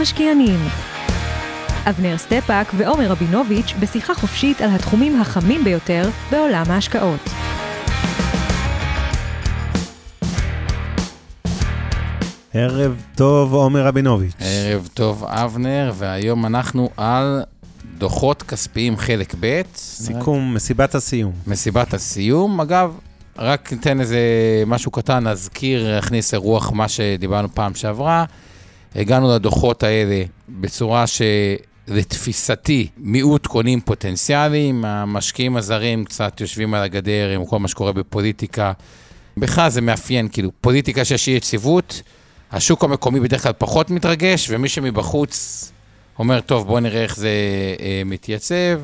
המשקיענים אבנר סטפק ועומר רבינוביץ' בשיחה חופשית על התחומים החמים ביותר בעולם ההשקעות. ערב טוב, עומר רבינוביץ'. ערב טוב, אבנר, והיום אנחנו על דוחות כספיים חלק ב'. סיכום, מסיבת הסיום. מסיבת הסיום. אגב, רק ניתן איזה משהו קטן, נזכיר, נכניס לרוח מה שדיברנו פעם שעברה. הגענו לדוחות האלה בצורה שלתפיסתי מיעוט קונים פוטנציאליים, המשקיעים הזרים קצת יושבים על הגדר עם כל מה שקורה בפוליטיקה. בכלל זה מאפיין, כאילו, פוליטיקה שיש אי יציבות, השוק המקומי בדרך כלל פחות מתרגש, ומי שמבחוץ אומר, טוב, בואו נראה איך זה אה, מתייצב.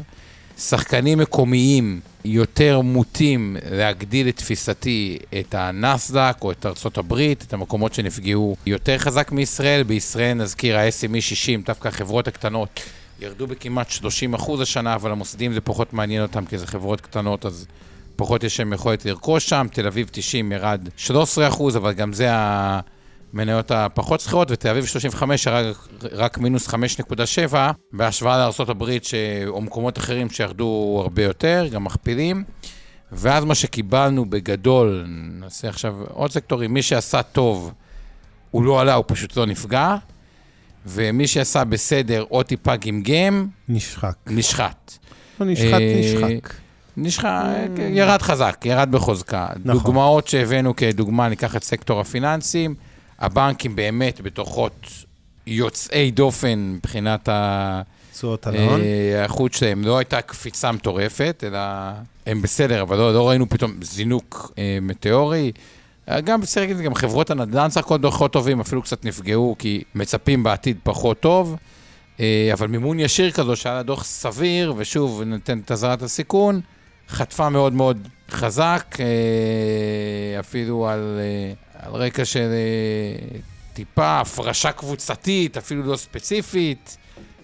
שחקנים מקומיים יותר מוטים להגדיל לתפיסתי את הנסדק או את ארצות הברית, את המקומות שנפגעו יותר חזק מישראל. בישראל נזכיר ה-SME 60, דווקא החברות הקטנות, ירדו בכמעט 30 אחוז השנה, אבל המוסדים זה פחות מעניין אותם כי זה חברות קטנות, אז פחות יש להם יכולת לרכוש שם. תל אביב 90 ירד 13 אחוז, אבל גם זה ה... המניות הפחות שכירות, ותל אביב 35 רק, רק מינוס 5.7, בהשוואה לארה"ב או מקומות אחרים שירדו הרבה יותר, גם מכפילים. ואז מה שקיבלנו בגדול, נעשה עכשיו עוד סקטורים, מי שעשה טוב, הוא לא עלה, הוא פשוט לא נפגע, ומי שעשה בסדר או טיפה גמגם, נשחק. נשחט. לא נשחט, אה, נשחק. נשחק, ירד חזק, ירד בחוזקה. נכון. דוגמאות שהבאנו כדוגמה, ניקח את סקטור הפיננסים. הבנקים באמת בדוחות יוצאי דופן מבחינת תשואות ההון. אה, האיכות שלהם. לא הייתה קפיצה מטורפת, אלא הם בסדר, אבל לא, לא ראינו פתאום זינוק אה, מטאורי. גם בסדר, גם חברות הנדל"ן סך הכל דוחות טובים, אפילו קצת נפגעו, כי מצפים בעתיד פחות טוב. אה, אבל מימון ישיר כזו, שהיה לה דוח סביר, ושוב, ניתן את אזהרת הסיכון, חטפה מאוד מאוד חזק, אה, אפילו על, אה, על רקע של אה, טיפה הפרשה קבוצתית, אפילו לא ספציפית.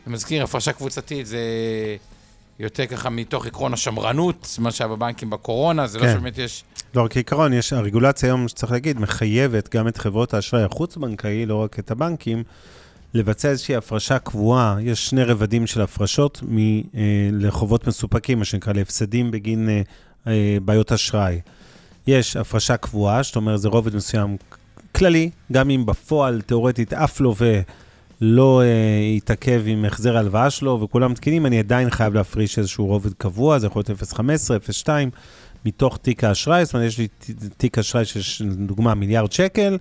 אני מזכיר, הפרשה קבוצתית זה יותר ככה מתוך עקרון השמרנות, מה שהיה בבנקים בקורונה, זה לא כן. לא שבאמת יש... לא, רק עיקרון, יש, הרגולציה היום, שצריך להגיד, מחייבת גם את חברות האשראי החוץ-בנקאי, לא רק את הבנקים, לבצע איזושהי הפרשה קבועה. יש שני רבדים של הפרשות מ, אה, לחובות מסופקים, מה שנקרא, להפסדים בגין אה, אה, בעיות אשראי. יש הפרשה קבועה, זאת אומרת, זה רובד מסוים כללי, גם אם בפועל, תאורטית, אף לווה לא אה, יתעכב עם החזר ההלוואה שלו וכולם תקינים, אני עדיין חייב להפריש איזשהו רובד קבוע, זה יכול להיות 0.15, 0.2, מתוך תיק האשראי, זאת אומרת, יש לי תיק אשראי של, דוגמה, מיליארד שקל,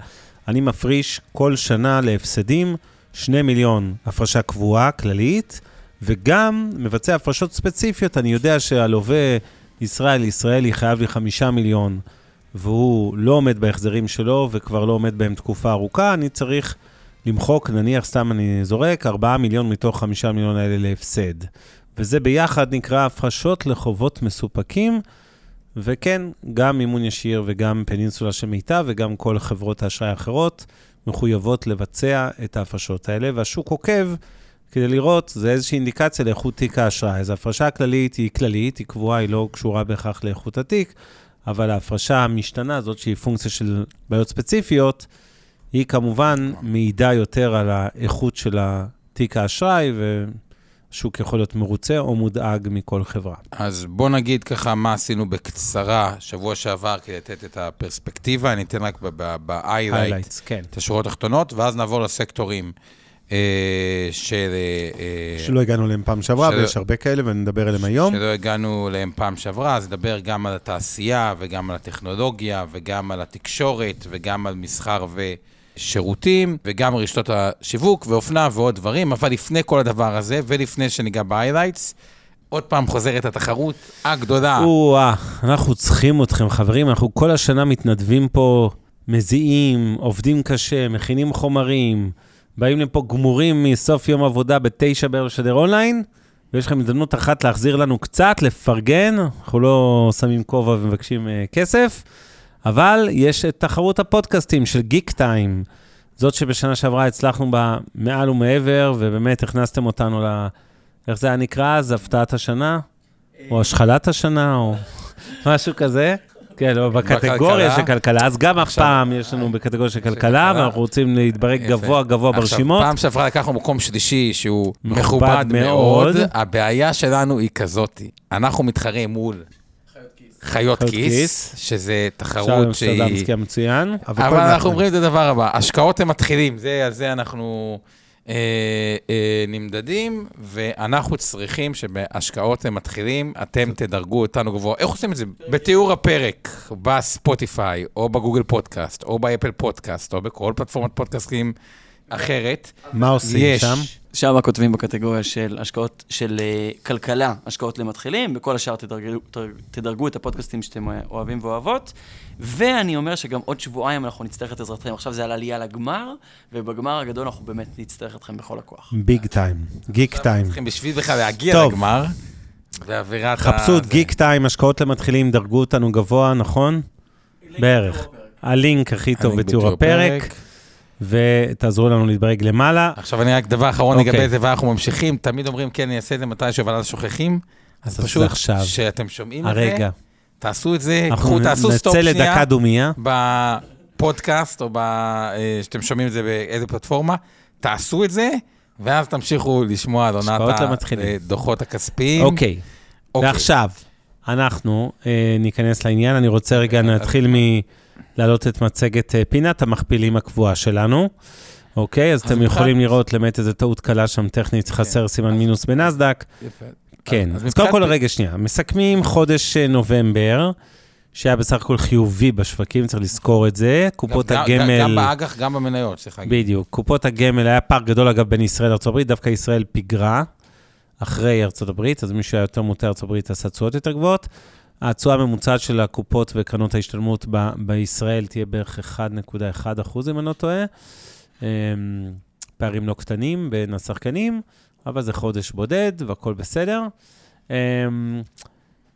אני מפריש כל שנה להפסדים 2 מיליון הפרשה קבועה, כללית, וגם מבצע הפרשות ספציפיות, אני יודע שהלווה... ישראל, ישראלי חייב לי חמישה מיליון, והוא לא עומד בהחזרים שלו וכבר לא עומד בהם תקופה ארוכה, אני צריך למחוק, נניח, סתם אני זורק, ארבעה מיליון מתוך חמישה מיליון האלה להפסד. וזה ביחד נקרא הפרשות לחובות מסופקים, וכן, גם מימון ישיר וגם פנינסולה של מיטב וגם כל חברות האשראי האחרות מחויבות לבצע את ההפרשות האלה, והשוק עוקב כדי לראות, זה איזושהי אינדיקציה לאיכות תיק האשראי. אז ההפרשה הכללית היא כללית, היא קבועה, היא לא קשורה בהכרח לאיכות התיק, אבל ההפרשה המשתנה, הזאת שהיא פונקציה של בעיות ספציפיות, היא כמובן מעידה יותר על האיכות של תיק האשראי, והשוק יכול להיות מרוצה או מודאג מכל חברה. אז בוא נגיד ככה מה עשינו בקצרה שבוע שעבר כדי לתת את הפרספקטיבה, אני אתן רק ב-highlight כן. את השורות התחתונות, ואז נעבור לסקטורים. אה, של... אה, שלא הגענו אליהם פעם שעברה, של... ויש הרבה כאלה, ונדבר עליהם היום. שלא הגענו אליהם פעם שעברה, אז נדבר גם על התעשייה, וגם על הטכנולוגיה, וגם על התקשורת, וגם על מסחר ושירותים, וגם רשתות השיווק, ואופנה ועוד דברים, אבל לפני כל הדבר הזה, ולפני שניגע ב-highlights, עוד פעם חוזרת התחרות הגדולה. או-אה, אנחנו צריכים אתכם, חברים, אנחנו כל השנה מתנדבים פה מזיעים, עובדים קשה, מכינים חומרים, באים לפה גמורים מסוף יום עבודה בתשע בערב לשדר אונליין, ויש לכם הזדמנות אחת להחזיר לנו קצת, לפרגן, אנחנו לא שמים כובע ומבקשים uh, כסף, אבל יש את תחרות הפודקאסטים של גיק טיים, זאת שבשנה שעברה הצלחנו בה מעל ומעבר, ובאמת הכנסתם אותנו ל... איך זה היה נקרא אז? הפתעת השנה? או השחלת השנה, או משהו כזה? כן, או בקטגוריה של כלכלה. אז גם הפעם יש לנו בקטגוריה של כלכלה, ואנחנו רוצים להתברג גבוה גבוה ברשימות. עכשיו, פעם שעברה לקחנו מקום שלישי שהוא מכובד מאוד. הבעיה שלנו היא כזאת, אנחנו מתחרים מול חיות כיס, שזה תחרות שהיא... שלום סדמסקי המצוין. אבל אנחנו אומרים את הדבר הבא, השקעות הם מתחילים, על זה אנחנו... אה, אה, נמדדים, ואנחנו צריכים שבהשקעות הם מתחילים, אתם תדרגו אותנו גבוה. איך עושים את זה? בתיאור הפרק, בספוטיפיי, או בגוגל פודקאסט, או באפל פודקאסט, או בכל פלטפורמת פודקאסטים אחרת. מה עושים יש, שם? שם כותבים בקטגוריה של השקעות, של uh, כלכלה, השקעות למתחילים, בכל השאר תדרגו, תדרגו את הפודקאסטים שאתם אוהבים ואוהבות. ואני אומר שגם עוד שבועיים אנחנו נצטרך את עזרתכם. עכשיו זה על עלייה לגמר, ובגמר הגדול אנחנו באמת נצטרך אתכם בכל הכוח. ביג טיים, גיק טיים. צריכים בשביל בכלל להגיע טוב. לגמר, באווירת ה... חפשו את גיק טיים, השקעות למתחילים, דרגו אותנו גבוה, נכון? בערך. הלינק הכי טוב בתיאור הפרק. ותעזרו לנו להתברג למעלה. עכשיו אני רק דבר אחרון okay. לגבי אוקיי. זה, ואנחנו ממשיכים, תמיד אומרים, כן, אני אעשה את זה מתישהו, אבל אז שוכחים. אז פשוט, כשאתם שומעים את זה, תעשו את זה, קחו, תעשו סטופ שנייה. נצא לדקה דומייה. בפודקאסט, או אה, שאתם שומעים את זה באיזה פלטפורמה, תעשו את זה, ואז תמשיכו לשמוע על עונת הדוחות הכספיים. אוקיי, אוקיי. ועכשיו, אנחנו אה, ניכנס לעניין. אני רוצה רגע להתחיל מ... להעלות את מצגת אה, פינת המכפילים הקבועה שלנו. אוקיי, אז, אז אתם יכולים לראות למעט איזה טעות קלה שם טכנית, כן. חסר סימן מינוס בנסדק. יפה. כן, אז, קודם כל, רגע, שנייה. מסכמים חודש אה, נובמבר, שהיה בסך הכל חיובי בשווקים, צריך לזכור את זה. קופות הגמל... גם באג"ח, גם במניות, צריך להגיד. בדיוק. קופות הגמל, היה פער גדול, אגב, בין ישראל לארה"ב, דווקא ישראל פיגרה אחרי ארה"ב, אז מי שהיה יותר מוטה ארה"ב עשה תשואות יותר גבוהות. התשואה הממוצעת של הקופות וקרנות ההשתלמות ב- בישראל תהיה בערך 1.1 אחוז, אם אני לא טועה. אמ, פערים לא קטנים בין השחקנים, אבל זה חודש בודד והכול בסדר. אמ,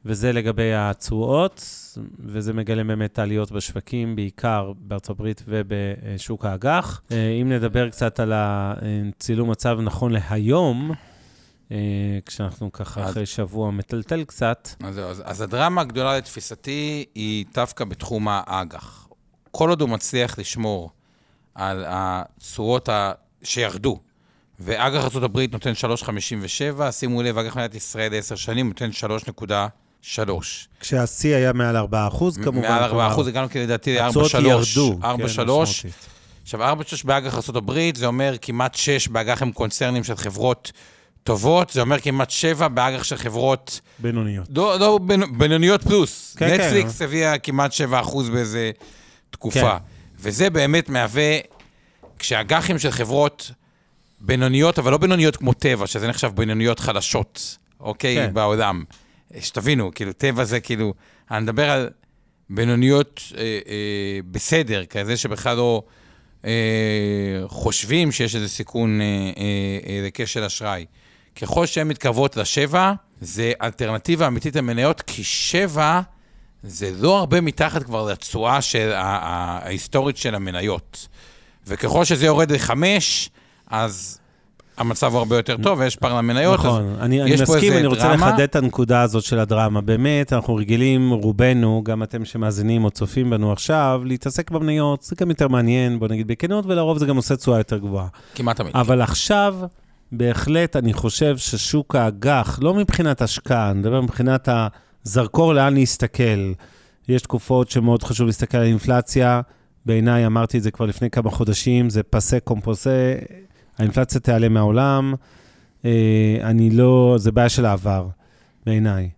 וזה לגבי התשואות, וזה מגלם באמת עליות בשווקים, בעיקר בארצות הברית ובשוק האג"ח. אה, אם נדבר קצת על הצילום מצב נכון להיום, אה, כשאנחנו ככה אז, אחרי שבוע מטלטל קצת. אז, אז, אז הדרמה הגדולה לתפיסתי היא דווקא בתחום האג"ח. כל עוד הוא מצליח לשמור על הצורות ה... שירדו, ואג"ח ארה"ב נותן 3.57, שימו לב, אג"ח מדינת ישראל 10 שנים נותן 3.3. כשהשיא היה מעל 4 אחוז, כמובן. מעל 4 אחוז, הגענו לדעתי ל-4.3. הצורות ירדו. 4.3. כן, עכשיו, 4.3 באג"ח ארה"ב, זה אומר כמעט 6 באג"ח הם קונצרנים של חברות טובות, זה אומר כמעט שבע באג"ח של חברות... בינוניות. לא, לא בינוניות פלוס. כן, נטפליקס כן. הביאה כמעט שבע אחוז באיזה תקופה. כן. וזה באמת מהווה, כשאג"חים של חברות בינוניות, אבל לא בינוניות כמו טבע, שזה נחשב בינוניות חלשות, אוקיי? כן. בעולם. שתבינו, כאילו, טבע זה כאילו... אני מדבר על בינוניות אה, אה, בסדר, כזה שבכלל לא אה, חושבים שיש איזה סיכון אה, אה, לכשל אשראי. ככל שהן מתקרבות לשבע, זה אלטרנטיבה אמיתית למניות, כי שבע זה לא הרבה מתחת כבר לתשואה של ההיסטורית של המניות. וככל שזה יורד לחמש, אז המצב הוא הרבה יותר טוב, ויש פער למניות. נכון, אני, אני מסכים, אני רוצה דרמה. לחדד את הנקודה הזאת של הדרמה. באמת, אנחנו רגילים, רובנו, גם אתם שמאזינים או צופים בנו עכשיו, להתעסק במניות, זה גם יותר מעניין, בוא נגיד בכנות, ולרוב זה גם עושה תשואה יותר גבוהה. כמעט תמיד. אבל עכשיו... בהחלט אני חושב ששוק האג"ח, לא מבחינת השקעה, אני מדבר מבחינת הזרקור לאן להסתכל. יש תקופות שמאוד חשוב להסתכל על אינפלציה. בעיניי, אמרתי את זה כבר לפני כמה חודשים, זה פסה קומפוסה, האינפלציה תיעלם מהעולם. אה, אני לא, זה בעיה של העבר, בעיניי.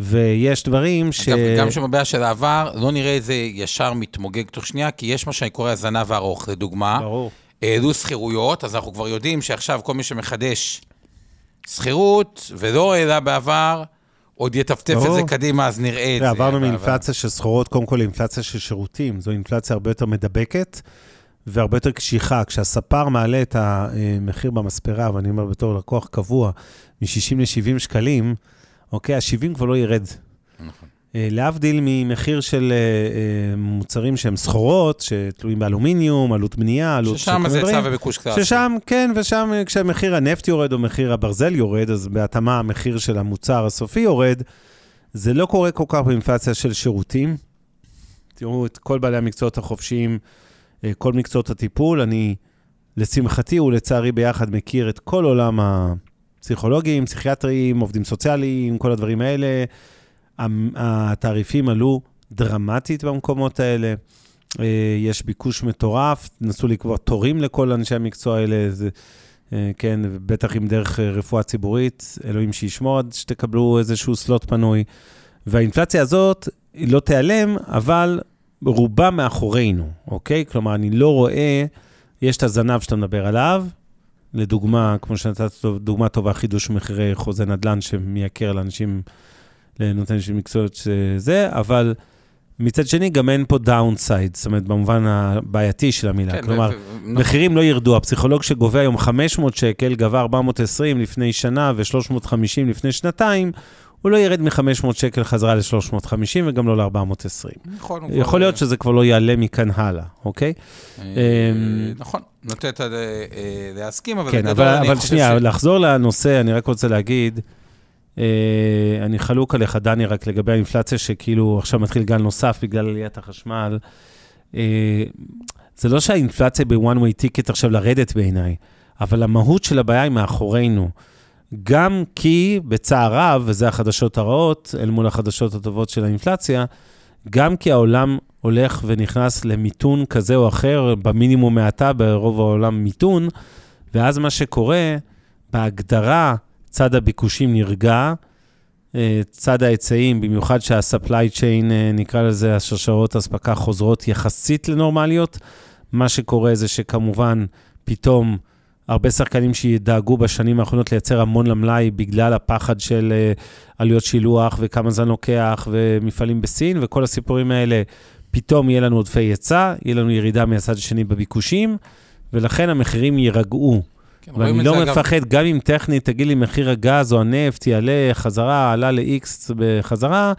ויש דברים ש... אגב, גם שם הבעיה של העבר, לא נראה את זה ישר מתמוגג תוך שנייה, כי יש מה שאני קורא הזנב הארוך, לדוגמה. ברור. העלו שכירויות, אז אנחנו כבר יודעים שעכשיו כל מי שמחדש שכירות ולא העלה בעבר, עוד יטפטף את. זה קדימה, אז נראה את זה. עברנו מאינפלציה של סחורות, קודם כל לאינפלציה של שירותים. זו אינפלציה הרבה יותר מדבקת והרבה יותר קשיחה. כשהספר מעלה את המחיר במספרה, ואני אומר בתור לקוח קבוע, מ-60 ל-70 שקלים, אוקיי, ה-70 כבר לא ירד. נכון. אה, להבדיל ממחיר של אה, אה, מוצרים שהם סחורות, שתלויים באלומיניום, עלות בנייה, עלות... ששם זה היצע. וביקוש קלאסי. ששם, כן, ושם כשמחיר הנפט יורד או מחיר הברזל יורד, אז בהתאמה המחיר של המוצר הסופי יורד. זה לא קורה כל כך באינפלציה של שירותים. תראו את כל בעלי המקצועות החופשיים, כל מקצועות הטיפול. אני, לשמחתי ולצערי ביחד, מכיר את כל עולם הפסיכולוגים, פסיכיאטרים, עובדים סוציאליים, כל הדברים האלה. התעריפים עלו דרמטית במקומות האלה. אה, יש ביקוש מטורף, נסו לקבוע תורים לכל אנשי המקצוע האלה, זה, אה, כן, בטח אם דרך אה, רפואה ציבורית, אלוהים שישמור עד שתקבלו איזשהו סלוט פנוי. והאינפלציה הזאת, לא תיעלם, אבל רובה מאחורינו, אוקיי? כלומר, אני לא רואה, יש את הזנב שאתה מדבר עליו, לדוגמה, כמו שנתת דוגמה טובה, חידוש מחירי חוזה נדל"ן שמייקר לאנשים, לנותן של מקצועות שזה, אבל מצד שני, גם אין פה downside, זאת אומרת, במובן הבעייתי של המילה. כן, כלומר, ו-. מחירים לא ירדו. הפסיכולוג שגובה היום 500 שקל, גבה 420 לפני שנה ו-350 לפני שנתיים, הוא לא ירד מ-500 שקל חזרה ל-350 וגם לא ל-420. נכון, יכול להיות שזה כבר לא יעלה מכאן הלאה, אוקיי? אה, אמ, נכון, נוטה אה, אה, להסכים, אבל כן, אבל, שנייה, לחזור לנושא, אני רק רוצה להגיד, אני חלוק עליך, דני, רק לגבי האינפלציה, שכאילו עכשיו מתחיל גל נוסף בגלל עליית החשמל. אה, זה לא שהאינפלציה ב-one way ticket עכשיו לרדת בעיניי, אבל המהות של הבעיה היא מאחורינו. גם כי, בצער רב, וזה החדשות הרעות, אל מול החדשות הטובות של האינפלציה, גם כי העולם הולך ונכנס למיתון כזה או אחר, במינימום מעטה, ברוב העולם מיתון, ואז מה שקורה, בהגדרה, צד הביקושים נרגע, אה, צד ההיצעים, במיוחד שה-supply chain, אה, נקרא לזה, השרשרות אספקה חוזרות יחסית לנורמליות. מה שקורה זה שכמובן, פתאום הרבה שחקנים שידאגו בשנים האחרונות לייצר המון למלאי בגלל הפחד של אה, עלויות שילוח וכמה זמן לוקח ומפעלים בסין וכל הסיפורים האלה, פתאום יהיה לנו עודפי היצע, יהיה לנו ירידה מהצד השני בביקושים, ולכן המחירים יירגעו. כן, ואני לא זה, אגב, מפחד, גם אם טכנית תגיד לי מחיר הגז או הנפט יעלה חזרה, עלה ל-X בחזרה,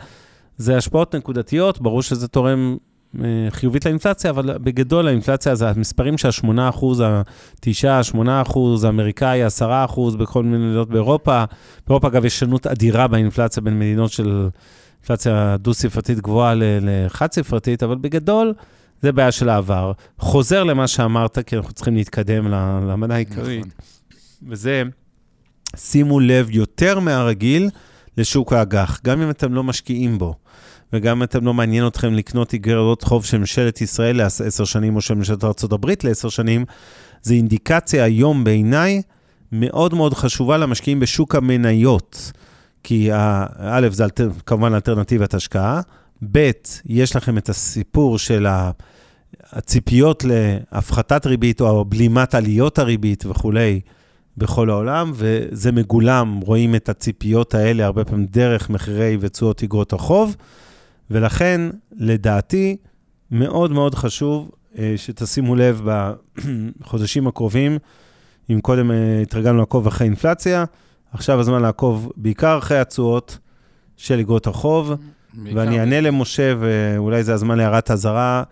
זה השפעות נקודתיות, ברור שזה תורם אה, חיובית לאינפלציה, אבל בגדול האינפלציה זה המספרים שה-8 אחוז, ה-9, 8 אחוז, האמריקאי, 10 אחוז בכל מיני מדינות באירופה. באירופה, אגב, יש שונות אדירה באינפלציה בין מדינות של אינפלציה דו-ספרתית גבוהה לחד-ספרתית, אבל בגדול, זה בעיה של העבר. חוזר למה שאמרת, כי אנחנו צריכים להתקדם למנה העיקרית. נכון. וזה, שימו לב יותר מהרגיל לשוק האג"ח, גם אם אתם לא משקיעים בו, וגם אם אתם לא מעניין אתכם לקנות איגרות חוב של ממשלת ישראל לעשר שנים, או של ממשלת ארה"ב לעשר שנים, זה אינדיקציה היום בעיניי מאוד מאוד חשובה למשקיעים בשוק המניות. כי א', זה אלטר, כמובן אלטרנטיבת השקעה, ב', יש לכם את הסיפור של ה... הציפיות להפחתת ריבית או בלימת עליות הריבית וכולי בכל העולם, וזה מגולם, רואים את הציפיות האלה הרבה פעמים דרך מחירי ותשואות אגרות החוב, ולכן, לדעתי, מאוד מאוד חשוב אה, שתשימו לב בחודשים הקרובים, אם קודם אה, התרגלנו לעקוב אחרי אינפלציה, עכשיו הזמן לעקוב בעיקר אחרי התשואות של אגרות החוב, ואני אענה למשה, ואולי זה הזמן להערת אזהרה,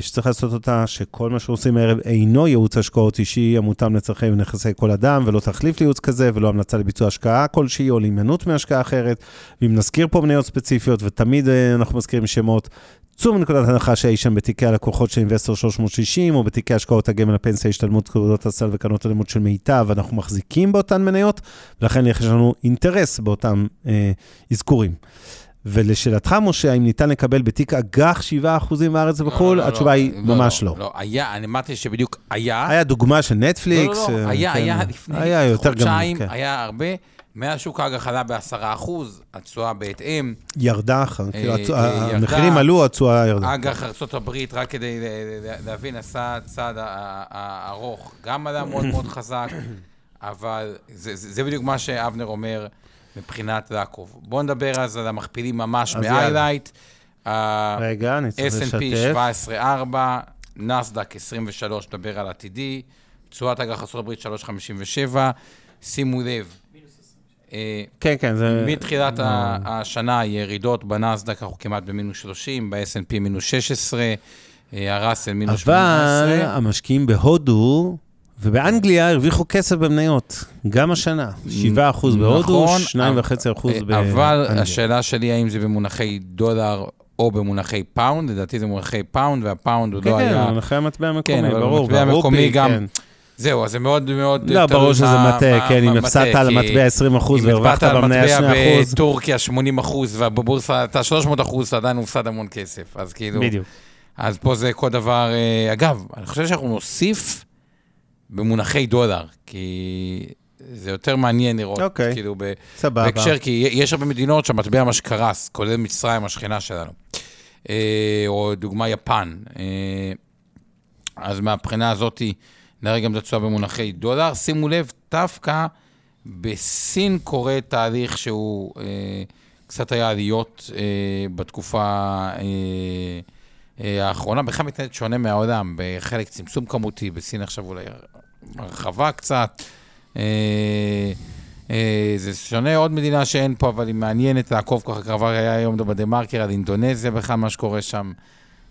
שצריך לעשות אותה, שכל מה שעושים הערב אינו ייעוץ השקעות אישי המותאם לצרכי ונכסי כל אדם, ולא תחליף לייעוץ כזה, ולא המלצה לביצוע השקעה כלשהי, או להימנעות מהשקעה אחרת. ואם נזכיר פה מניות ספציפיות, ותמיד אה, אנחנו מזכירים שמות, צאו מנקודת הנחה שאי שם בתיקי הלקוחות של אינבסטור 360, או בתיקי השקעות הגמל הפנסיה, השתלמות תעודות הסל וקרנות הלימוד של מיטב, אנחנו מחזיקים באותן מניות, ולכן יש לנו אינטרס באותם אה, אזכורים. ולשאלתך, משה, האם ניתן לקבל בתיק אג"ח 7% בארץ לא, ובחו"ל? לא, לא, התשובה היא לא, ממש לא. לא, היה, אני אמרתי שבדיוק היה. היה דוגמה של לא, נטפליקס. לא, לא, אה, היה, כן. היה לפני היה חודשיים, גמור, כן. היה הרבה. מהשוק האג"ח עלה ב-10%, התשואה בהתאם. ירדה כאילו. המחירים עלו, התשואה ירדה. אג"ח ארה"ב, רק כדי להבין, עשה צעד הארוך, גם עלה מאוד מאוד חזק, אבל זה, זה, זה בדיוק מה שאבנר אומר. מבחינת לעקוב. בואו נדבר אז על המכפילים ממש. מהיילייט. רגע, אני צריך S&P לשתף. 17.4, נסדק 23, נדבר על עתידי, תשואת אג"ח הברית 3.57, שימו לב, אה, כן, כן, זה... מתחילת ה- השנה ירידות בנסדק, אנחנו כמעט במינוס 30, ב-S&P מינוס 16, אה, הראסל מינוס 18. אבל המשקיעים בהודו ובאנגליה הרוויחו כסף במניות, גם השנה. 7% בהודו, נכון, 2.5% אה, באנגליה. אבל השאלה שלי, האם זה במונחי דולר או במונחי פאונד, לדעתי זה במונחי פאונד, והפאונד כן, לא כן, היה... אחרי המטבע כן, המקומי, אבל ברור. המטבע המקומי גם- כן. זהו, אז זה מאוד מאוד... לא, ברור שזה מטה, מה- כן, אם הפסדת על המטבע 20 אחוז אם והרווחת על במניה 2 מטבע אחוז, בטורקיה 80 אחוז, ובבורסה אתה 300 אחוז, אתה עדיין מופסד המון כסף. אז כאילו... בדיוק. אז פה זה כל דבר... אה, אגב, אני חושב שאנחנו נוסיף במונחי דולר, כי זה יותר מעניין לראות, אוקיי. כאילו, ב- סבבה. בהקשר, כי יש הרבה מדינות שהמטבע ממש קרס, כולל מצרים, השכנה שלנו. אה, או דוגמה יפן. אה, אז מהבחינה הזאת, נראה גם את התשואה במונחי דולר. שימו לב, דווקא בסין קורה תהליך שהוא, אה, קצת היה עליות אה, בתקופה אה, האחרונה. בכלל מתנהלת שונה מהעולם, בחלק צמצום כמותי, בסין עכשיו אולי הרחבה קצת. אה, אה, זה שונה עוד מדינה שאין פה, אבל היא מעניינת לעקוב ככה, כבר היה היום בדה מרקר על אינדונזיה בכלל, מה שקורה שם.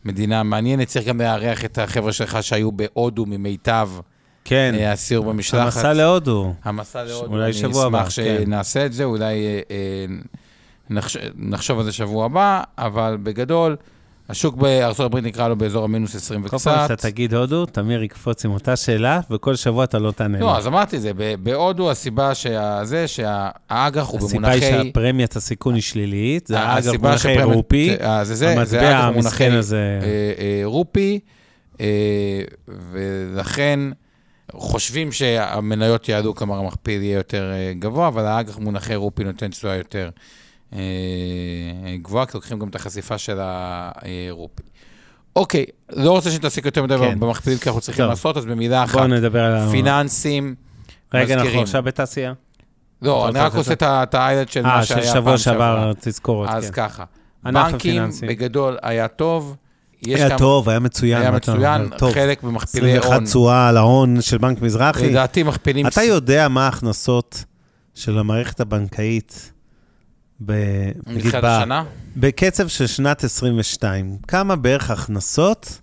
מדינה מעניינת, צריך גם לארח את החבר'ה שלך שהיו בהודו ממיטב כן, אה, הסיור במשלחת. המסע להודו. המסע להודו. אולי שבוע הבא, אני אשמח כן. שנעשה את זה, אולי אה, אה, נחש, נחשוב על זה שבוע הבא, אבל בגדול, השוק בארצות הברית נקרא לו באזור המינוס 20 כל פעם וקצת. שאתה תגיד הודו, תמיר יקפוץ עם אותה שאלה, וכל שבוע אתה לא תענה. לא, אז אמרתי את זה, בהודו הסיבה שזה, שהאג"ח הוא הסיבה במונחי... היא שהפרמיית הסיכון היא שלילית, זה אגב הסיבה מונחי שהפרמיית- רופי, אה, המטבע אג"ח המסכן במונחי הזה. אה, אה, רופי, ולכן חושבים שהמניות יעלו, כלומר המכפיל יהיה יותר גבוה, אבל האג"ח מונחי רופי נותן תשואה יותר גבוהה, כי לוקחים גם את החשיפה של הרופי. אוקיי, לא רוצה שנתעסק יותר מדי כן. במכפילים, כי אנחנו צריכים טוב. לעשות, אז במילה אחת, בואו נדבר על. פיננסים, רגע, אנחנו מזכירים. עכשיו בתעשייה. לא, אני רק עושה את האיילד של אה, מה של שהיה שבוע פעם שעבר, תזכורת, אז כן. ככה, ענף בנקים. בגדול היה טוב, היה גם, טוב, היה מצוין. היה מצוין? טוב. חלק במכפילי הון. 21 תשואה על ההון של בנק מזרחי. לדעתי מכפילים... אתה יודע מה ההכנסות של המערכת הבנקאית, ב... נגיד, מתחילת ב... השנה? בקצב של שנת 22, כמה בערך הכנסות,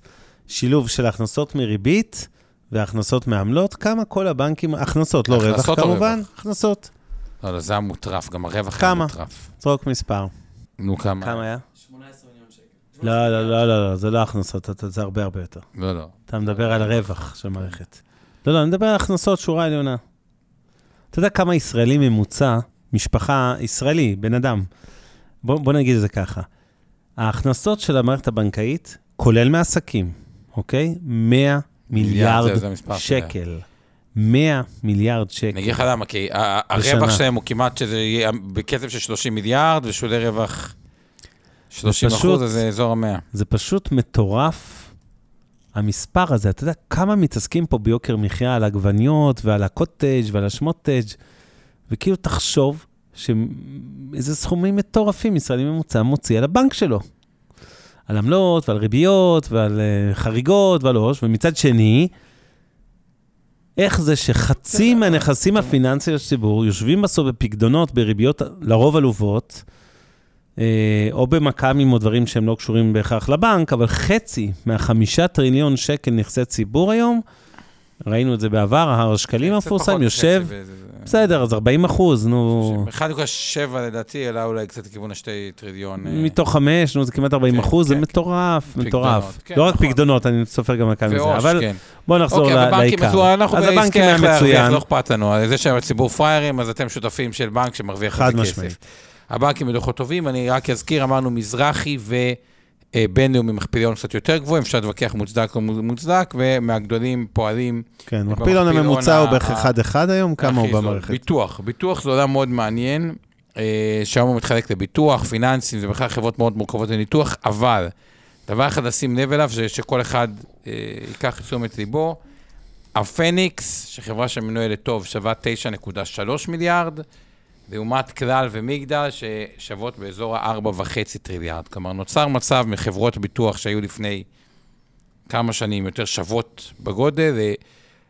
שילוב של הכנסות מריבית והכנסות מעמלות, כמה כל הבנקים, הכנסות, לא רווח הכנסות או כמובן, רווח? הכנסות. לא, לא, זה היה מוטרף, גם הרווח היה כמה? מוטרף. זרוק מספר. נו, כמה? כמה היה? 18 מיליון שקל. לא, לא, לא, לא, לא, זה לא הכנסות, אתה- זה הרבה הרבה יותר. לא, לא. אתה מדבר על הרווח של מערכת. לא, לא, אני מדבר על הכנסות, שורה עליונה. אתה יודע כמה ישראלי ממוצע, משפחה, ישראלי, בן אדם, בוא, בוא נגיד את זה ככה. ההכנסות של המערכת הבנקאית, כולל מעסקים, אוקיי? 100 מיליארד זה- זה. שקל. 100 מיליארד שקל. אני אגיד לך למה, כי. הרווח שלהם הוא כמעט שזה יהיה בקצב של 30 מיליארד, ושולי רווח 30 פשוט- אחוז, אז זה אזור המאה. זה פשוט מטורף, המספר הזה. אתה יודע כמה מתעסקים פה ביוקר מחיה על עגבניות ועל הקוטג' ועל השמוטג', וכאילו תחשוב שאיזה סכומים מטורפים ישראלי ממוצע מוציא על הבנק שלו. על עמלות ועל ריביות ועל uh, חריגות ועל עו"ש, ומצד שני, איך זה שחצי מהנכסים הפיננסיים של הציבור יושבים בסוף בפקדונות בריביות לרוב עלובות, אה, או במכ"מים או דברים שהם לא קשורים בהכרח לבנק, אבל חצי מהחמישה טריליון שקל נכסי ציבור היום, ראינו את זה בעבר, הר השקלים פחות המפורסם, יושב, בסדר, אז 40 אחוז, נו, 1.7 לדעתי, אלא אולי קצת לכיוון השתי טריליון. אה, מתוך חמש, נו, זה כמעט 40 כן, אחוז, זה כן, מטורף, מטורף. כן, לא רק נכון. פקדונות, אני סופר גם מכ"מים מזה, ועו"ש, אבל כן. בואו נחזור אוקיי, לעיקר. אז הבנקים היה מצוין, לא אכפת לנו. זה שהציבור פראיירים, אז אתם שותפים של בנק שמרוויח חד על זה משמעית. הבנקים בדוחות טובים, אני רק אזכיר, אמרנו מזרחי ובינלאומי מכפילי הון קצת יותר גבוהים, אפשר להתווכח מוצדק או מוצדק, ומהגדולים פועלים כן, מכפיל במכפיל הון הון הממוצע הוא בערך ה- 1-1 היום, כמה הוא. במערכת? ביטוח, ביטוח זה עולם מאוד מעניין, אה, שהיום הוא מתחלק לביטוח, פיננסים, זה בכלל חברות מאוד מורכבות לניתוח, אבל דבר אחד לשים לב אליו, זה שכל אחד אה, ייקח תשומת ליבו. הפניקס, שחברה שמנוהלת טוב, שווה 9.3 מיליארד, לעומת כלל ומגדל ששוות באזור ה-4.5 טריליארד. כלומר, נוצר מצב מחברות ביטוח שהיו לפני כמה שנים יותר שוות בגודל,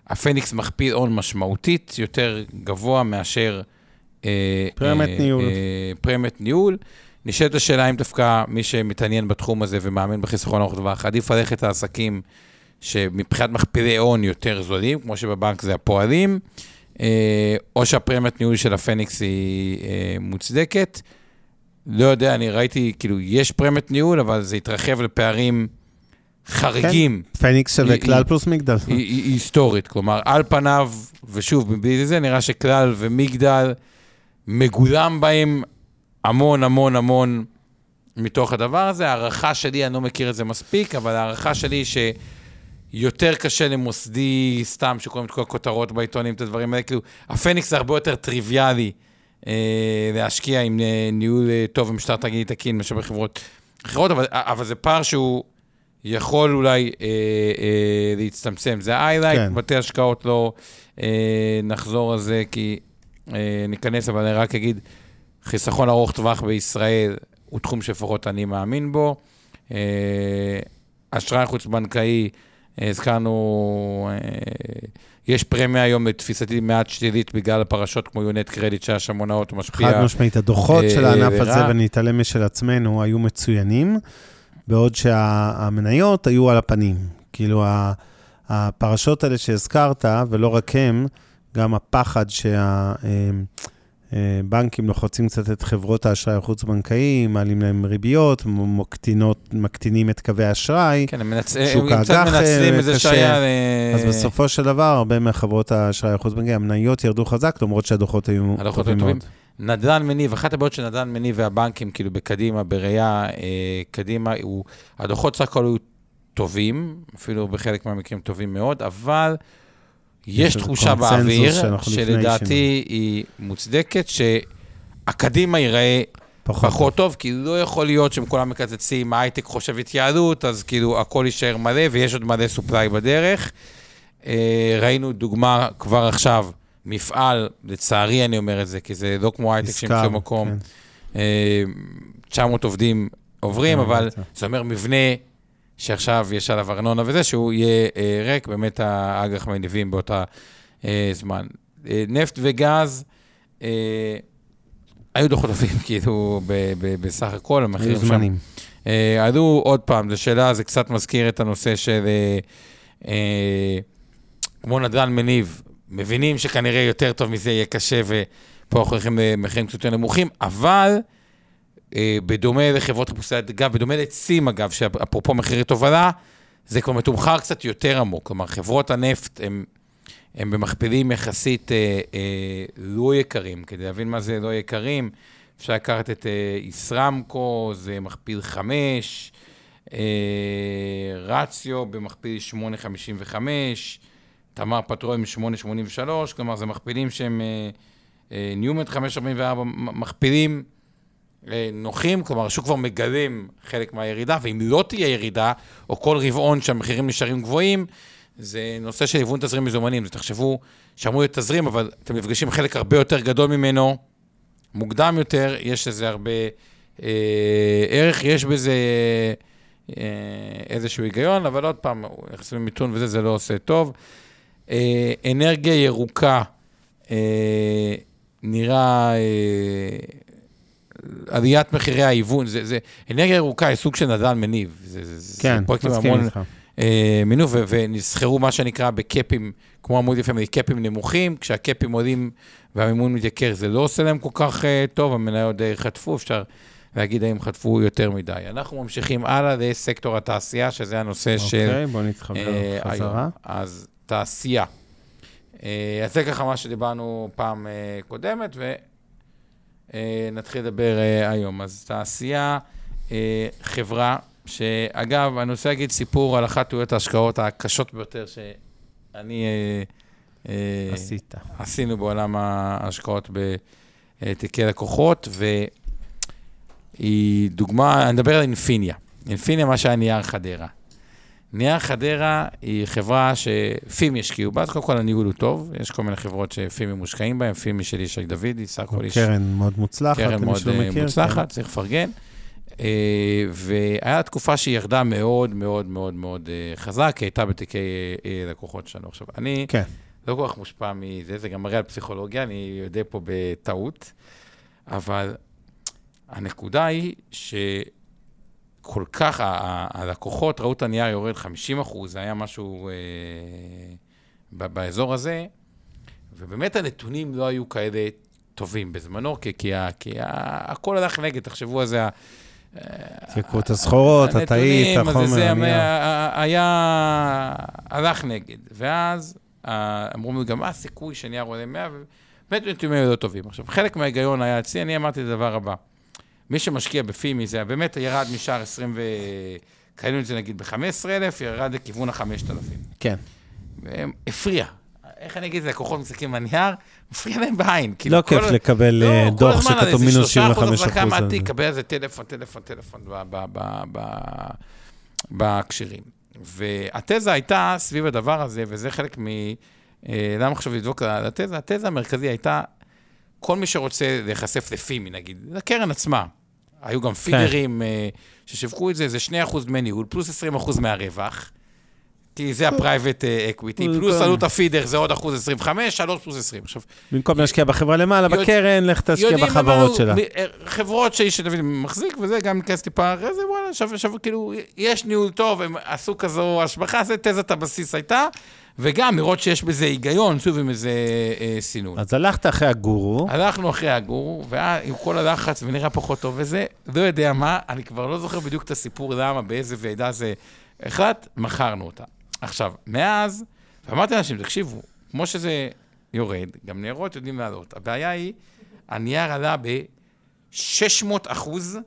והפניקס מכפיל הון משמעותית יותר גבוה מאשר... אה, פרמיית אה, ניהול. אה, פרמיית ניהול. נשאלת השאלה אם דווקא מי שמתעניין בתחום הזה ומאמין בחיסכון ארוך טווח, עדיף ללכת לעסקים שמבחינת מכפילי הון יותר זולים, כמו שבבנק זה הפועלים, או שהפרמיית ניהול של הפניקס היא אה, מוצדקת. לא יודע, אני ראיתי, כאילו, יש פרמיית ניהול, אבל זה התרחב לפערים חריגים. כן, פניקס שווה כלל פלוס מגדל. היא, היסטורית, כלומר, על פניו, ושוב, מבלי זה, נראה שכלל ומגדל, מגולם בהם המון המון המון מתוך הדבר הזה. הערכה שלי, אני לא מכיר את זה מספיק, אבל הערכה שלי היא שיותר קשה למוסדי, סתם, שקוראים את כל הכותרות בעיתונים, את הדברים האלה, כאילו, הפניקס זה הרבה יותר טריוויאלי אה, להשקיע עם אה, ניהול אה, טוב ומשטר תאגידי תקין מאשר בחברות אחרות, אבל, אבל זה פער שהוא יכול אולי אה, אה, להצטמצם. זה ה-highlight, כן. בתי השקעות לא אה, נחזור על זה, כי אה, ניכנס, אבל אני רק אגיד, חיסכון ארוך טווח בישראל הוא תחום שלפחות אני מאמין בו. אה, אשראי חוץ-בנקאי, הזכרנו, אה, יש פרמיה היום לתפיסתי מעט שלילית בגלל הפרשות כמו יונט קרדיט שהיה שם הונאות משפיע. חד משמעית, הדוחות של הענף הזה, ונתעלם משל עצמנו, היו מצוינים, בעוד שהמניות היו על הפנים. כאילו, הפרשות האלה שהזכרת, ולא רק הם, גם הפחד שהבנקים לוחצים קצת את חברות האשראי החוץ-בנקאי, מעלים להם ריביות, מקטינות, מקטינים את קווי האשראי. כן, הם, מנצ... הם קצת מנצלים את זה שהיה... אז בסופו של דבר, הרבה מחברות האשראי החוץ-בנקאי, המניות ירדו חזק, למרות שהדוחות היו טובים מאוד. נדל"ן מניב, אחת הבעיות של נדל"ן מניב והבנקים, כאילו בקדימה, בראייה אה, קדימה, הוא, הדוחות סך הכל היו טובים, אפילו בחלק מהמקרים טובים מאוד, אבל יש תחושה באוויר, שלדעתי היא מוצדקת, שהקדימה ייראה פחות, פחות טוב, כי לא יכול להיות שהם כולם מקצצים, ההייטק חושב התייעלות, אז כאילו הכל יישאר מלא, ויש עוד מלא סופליי בדרך. אה, ראינו דוגמה כבר עכשיו, מפעל, לצערי אני אומר את זה, כי זה לא כמו הייטק שימצאו מקום. כן. 900 אה, עובדים עוברים, כן, אבל זה אומר מבנה שעכשיו יש עליו ארנונה וזה, שהוא יהיה אה, ריק, באמת האג"ח מניבים באותה אה, זמן. אה, נפט וגז, היו דוחות טובים, כאילו, ב, ב, בסך הכל, המחירים שם. זמנים. אה, עלו עוד פעם, זו שאלה, זה קצת מזכיר את הנושא של כמו נדל"ן מניב, מבינים שכנראה יותר טוב מזה יהיה קשה, ופה אנחנו הולכים למחירים קצת יותר נמוכים, אבל... אה, בדומה לחברות חיפושי אגב, בדומה לצים אגב, שאפרופו מחירי תובלה, זה כבר מתומחר קצת יותר עמוק. כלומר, חברות הנפט הן במכפילים יחסית אה, אה, לא יקרים. כדי להבין מה זה לא יקרים, אפשר לקחת את אה, ישרמקו, זה מכפיל 5, אה, רציו במכפיל 8.55, תמר פטרולים 8.83, כלומר, זה מכפילים שהם... אה, אה, ניומט 5.44, מכפילים נוחים, כלומר, השוק כבר מגלם חלק מהירידה, ואם לא תהיה ירידה, או כל רבעון שהמחירים נשארים גבוהים, זה נושא של היוון תזרים מזומנים. תחשבו שאמור להיות תזרים, אבל אתם נפגשים חלק הרבה יותר גדול ממנו, מוקדם יותר, יש לזה הרבה אה, ערך, יש בזה אה, איזשהו היגיון, אבל עוד פעם, יחסים למיתון וזה, זה לא עושה טוב. אה, אנרגיה ירוקה, אה, נראה... אה, עליית מחירי ההיוון, זה, זה אנרגיה ירוקה היא סוג של נדל"ן מניב. זה, כן, זה פרויקטים מסכים איתך. אה, מינוף, ונסחרו מה שנקרא בקאפים, כמו עמוד יפה, קאפים נמוכים, כשהקאפים עולים והמימון מתייקר, זה לא עושה להם כל כך אה, טוב, המניות די חטפו, אפשר להגיד האם חטפו יותר מדי. אנחנו ממשיכים הלאה לסקטור התעשייה, שזה הנושא אוקיי, של... אוקיי, בוא נתחבר אה, חזרה. היום. אז תעשייה. אה, אז זה ככה מה שדיברנו פעם אה, קודמת, ו... אה, נתחיל לדבר אה, היום. אז תעשייה, אה, חברה, שאגב, אני רוצה להגיד סיפור על אחת טעויות ההשקעות הקשות ביותר שאני... עשית. עשינו בעולם ההשקעות בתיקי לקוחות, והיא דוגמה, אני מדבר על אינפיניה. אינפיניה, מה שהיה נייר חדרה. נייר חדרה היא חברה שפימי השקיעו בה, אז קודם כל הניהול הוא טוב, יש כל מיני חברות שפימי מושקעים בהן, פימי של ישי דודי, סך הכל איש... קרן מאוד מוצלחת, קרן מאוד אה, מכיר. מוצלחת, צריך לפרגן. אה, והיה תקופה שהיא ירדה מאוד מאוד מאוד מאוד אה, חזק, כי הייתה בתיקי לקוחות שלנו. עכשיו, אני כן. לא כל כך מושפע מזה, זה גם מראה על פסיכולוגיה, אני יודע פה בטעות, אבל הנקודה היא שכל כך, הלקוחות ראו את הנייר יורד 50 אחוז, זה היה משהו אה, באזור הזה, ובאמת הנתונים לא היו כאלה טובים בזמנו, כי, כי, כי הכל הלך נגד, תחשבו על זה, ה- התייקרות הסחורות, התאית, הנתונים, החומר, זה הנייר. היה, היה, הלך נגד. ואז אה, אמרו לי גם, מה הסיכוי שנייר עולה 100? ובאמת נתונים היו לא טובים. עכשיו, חלק מההיגיון היה אצלי, אני אמרתי את הדבר הבא. מי שמשקיע בפימי, זה באמת ירד משער 20 ו... קנינו את זה נגיד ב-15,000, ירד לכיוון ה-5,000. כן. הפריע. איך אני אגיד את זה, לקוחות מסתכלים על הנייר, מפריע להם בעין. כאילו, לא כל- כיף לקבל אה, לא, כל דוח הזמן שכתוב מינוס 75 3% אחוז. החזקה מהתיק, קבל איזה טלפון, טלפון, טלפון ב- ב- ב- ב- בהקשרים. והתזה הייתה סביב הדבר הזה, וזה חלק מ... אה, למה עכשיו לדבוק על התזה? התזה המרכזי הייתה, כל מי שרוצה להיחשף לפימי, נגיד, לקרן עצמה. היו גם פידרים אה, ששיווקו את זה, זה 2% דמי ניהול, פלוס 20% מהרווח. כי זה ה-private אה, equity, פלוס כן. עלות הפידר זה עוד אחוז 25, 3 פלוס 20. עכשיו, במקום להשקיע בחברה למעלה, בקרן, לך תשקיע בחברות שלה. אה, חברות שאיש דוד מחזיק, וזה גם ניכנס טיפה אחרי זה, וואלה, שווה, כאילו, יש ניהול טוב, הם עשו כזו השבחה, זה תזת הבסיס הייתה, וגם לראות שיש בזה היגיון, שוב, עם איזה אה, סינון. אז הלכת אחרי הגורו, הלכנו אחרי הגורו, ועם כל הלחץ ונראה פחות טוב וזה, לא יודע מה, אני כבר לא זוכר בדיוק את הסיפור למה, באיזה ועדה זה החלט, מכרנו אותה. עכשיו, מאז, ואמרתי לאנשים, תקשיבו, כמו שזה יורד, גם ניירות יודעים לעלות. הבעיה היא, הנייר עלה ב-600 אחוז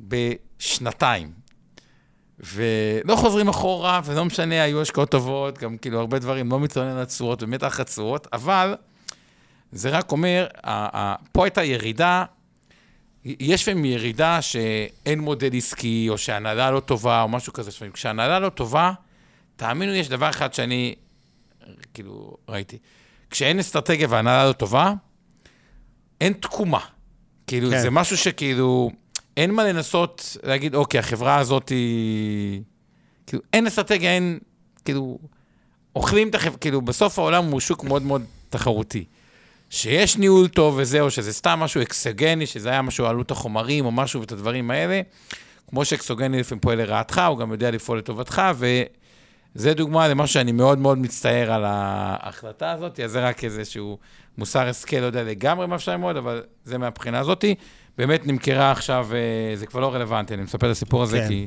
בשנתיים. ולא חוזרים אחורה, ולא משנה, היו השקעות טובות, גם כאילו הרבה דברים, לא מתלונן על תשואות, באמת אחת תשואות, אבל זה רק אומר, פה הייתה ירידה, יש לפעמים ירידה שאין מודל עסקי, או שההנהלה לא טובה, או משהו כזה. לפעמים כשההנהלה לא טובה, תאמינו יש דבר אחד שאני, כאילו, ראיתי. כשאין אסטרטגיה וההנהלה לא טובה, אין תקומה. כאילו. כן. זה משהו שכאילו, אין מה לנסות להגיד, אוקיי, החברה הזאת היא... כאילו, אין אסטרטגיה, אין... כאילו, אוכלים את החברה, כאילו, בסוף העולם הוא שוק מאוד מאוד תחרותי. שיש ניהול טוב וזהו, שזה סתם משהו אקסוגני, שזה היה משהו עלות החומרים או משהו ואת הדברים האלה, כמו שאקסוגני לפעמים פועל לרעתך, הוא גם יודע לפעול לטובתך, וזה דוגמה למשהו שאני מאוד מאוד מצטער על ההחלטה הזאת, אז זה רק איזשהו מוסר השכל, לא יודע לגמרי מה אפשר ללמוד, אבל זה מהבחינה הזאת. באמת נמכרה עכשיו, אה, זה כבר לא רלוונטי, אני מספר את הסיפור הזה, כן. כי...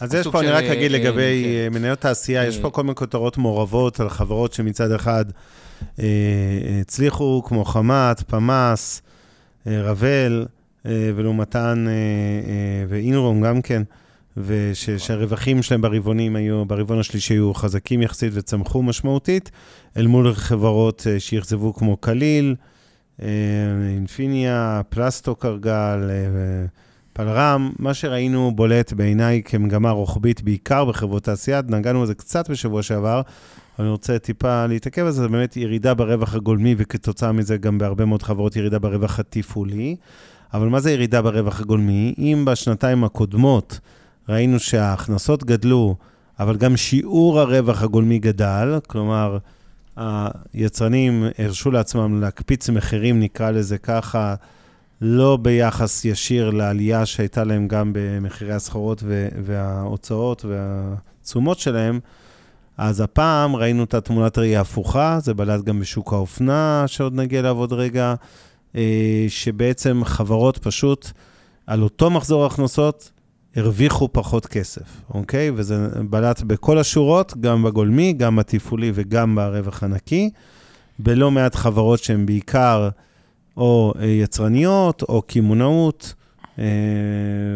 אז יש פה, אני רק אגיד אה, לגבי כן. אה, מניות תעשייה, יש אה. פה כל מיני כותרות מעורבות על חברות שמצד אחד אה, הצליחו, כמו חמת, פמ"ס, אה, רבל, אה, ולעומתן אה, אה, ואינרום גם כן, ושהרווחים שלהם ברבעונים היו, ברבעון השלישי היו חזקים יחסית וצמחו משמעותית, אל מול חברות אה, שאכזבו כמו קליל, אה, אינפיניה, פלסטו קרגל, אה, פלרם, מה שראינו בולט בעיניי כמגמה רוחבית, בעיקר בחברות תעשייה, נגענו בזה קצת בשבוע שעבר, אבל אני רוצה טיפה להתעכב על זה, זה באמת ירידה ברווח הגולמי, וכתוצאה מזה גם בהרבה מאוד חברות ירידה ברווח התפעולי. אבל מה זה ירידה ברווח הגולמי? אם בשנתיים הקודמות ראינו שההכנסות גדלו, אבל גם שיעור הרווח הגולמי גדל, כלומר, היצרנים הרשו לעצמם להקפיץ מחירים, נקרא לזה ככה, לא ביחס ישיר לעלייה שהייתה להם גם במחירי הסחורות וההוצאות והתשומות שלהם, אז הפעם ראינו את התמונת ראייה ההפוכה, זה בלט גם בשוק האופנה, שעוד נגיע אליו עוד רגע, אה, שבעצם חברות פשוט, על אותו מחזור הכנסות, הרוויחו פחות כסף, אוקיי? וזה בלט בכל השורות, גם בגולמי, גם בתפעולי וגם ברווח הנקי. בלא מעט חברות שהן בעיקר או אה, יצרניות או קמעונאות. אה,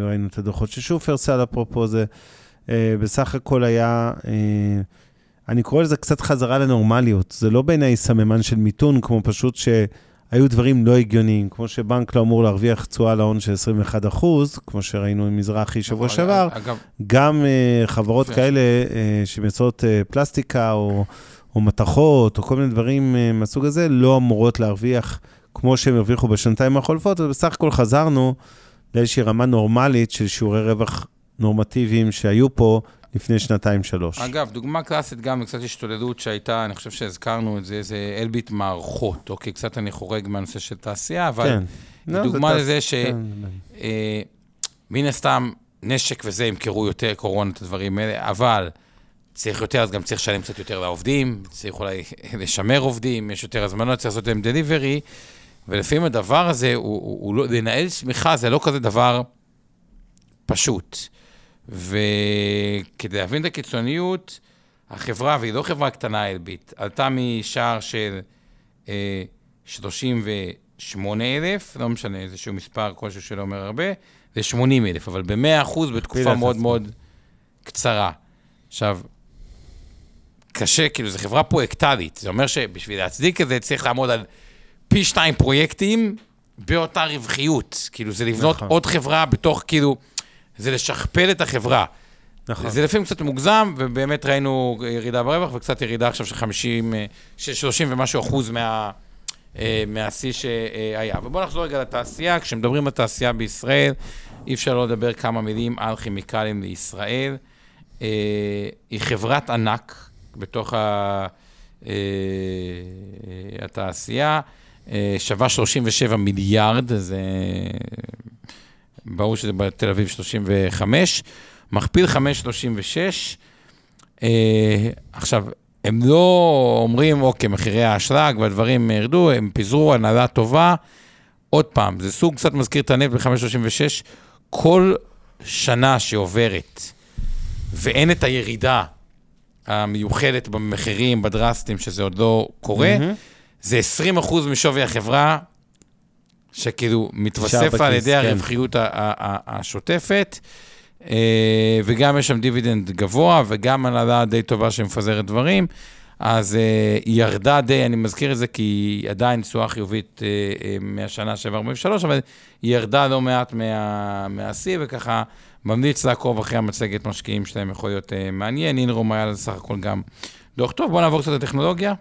ראינו את הדוחות של שופרסל, אפרופו זה. אה, בסך הכל היה, אני קורא לזה קצת חזרה לנורמליות. זה לא בעיניי סממן של מיתון, כמו פשוט היו דברים לא הגיוניים, כמו שבנק לא אמור להרוויח תשואה להון של 21 אחוז, כמו שראינו עם מזרחי שבוע נכון, שעבר, אגב, גם uh, חברות יפה. כאלה uh, שמייצרות uh, פלסטיקה או, או מתכות, או כל מיני דברים uh, מהסוג הזה, לא אמורות להרוויח כמו שהם הרוויחו בשנתיים החולפות, ובסך הכל חזרנו לאיזושהי רמה נורמלית של שיעורי רווח נורמטיביים שהיו פה לפני שנתיים-שלוש. אגב, דוגמה קלאסית גם לקצת השתוללות שהייתה, אני חושב שהזכרנו את זה, זה אלביט מערכות. אוקיי, קצת אני חורג מהנושא של תעשייה, אבל כן. לא, דוגמה זה לזה תעש- ש... כן, אה, מן הסתם, נשק וזה ימכרו יותר קורונה, את הדברים האלה, אבל צריך יותר, אז גם צריך לשלם קצת יותר לעובדים, צריך אולי לשמר עובדים, יש יותר הזמנות, צריך לעשות להם דליברי, ולפעמים הדבר הזה, הוא, הוא, הוא לא, לנהל צמיחה זה לא כזה דבר פשוט. וכדי להבין את הקיצוניות, החברה, והיא לא חברה קטנה, אלביט, עלתה משער של אה, 38,000, לא משנה, איזשהו מספר כלשהו שלא אומר הרבה, ל-80,000, אבל ב-100% בתקופה מאוד. מאוד קצרה. עכשיו, קשה, כאילו, זו חברה פרויקטלית. זה אומר שבשביל להצדיק את זה צריך לעמוד על פי שתיים פרויקטים באותה רווחיות. כאילו, זה לבנות נכון. עוד חברה בתוך, כאילו, זה לשכפל את החברה. נכון. זה לפעמים קצת מוגזם, ובאמת ראינו ירידה ברווח, וקצת ירידה עכשיו של 50, אה, של 30 ומשהו אחוז מה, אה, מהשיא שהיה. ובואו נחזור רגע לתעשייה. כשמדברים על תעשייה בישראל, אי אפשר לא לדבר כמה מילים על כימיקלים לישראל. אה, היא חברת ענק בתוך ה, התעשייה, שווה 37 מיליארד, זה ברור שזה בתל אביב 35, מכפיל 5.36. אה, עכשיו, הם לא אומרים, אוקיי, מחירי האשלג והדברים ירדו, הם פיזרו הנהלה טובה. עוד פעם, זה סוג קצת מזכיר את הנפט ב-5.36. כל שנה שעוברת ואין את הירידה המיוחדת במחירים, בדרסטים, שזה עוד לא קורה, מהמם. זה 20% משווי החברה, שכאילו מתווסף על ידי כן. הרווחיות השוטפת, אה, וגם יש שם דיבידנד גבוה, וגם הנהלה די טובה שמפזרת דברים. אז אה, היא ירדה די, אני מזכיר את זה כי היא עדיין תשואה חיובית אה, מהשנה 743, אבל היא ירדה לא מעט מה- מהשיא, וככה ממליץ לעקוב אחרי המצגת משקיעים שלהם, יכול להיות מעניין. אינרום היה סך הכל גם דוח טוב. בואו נעבור קצת לטכנולוגיה.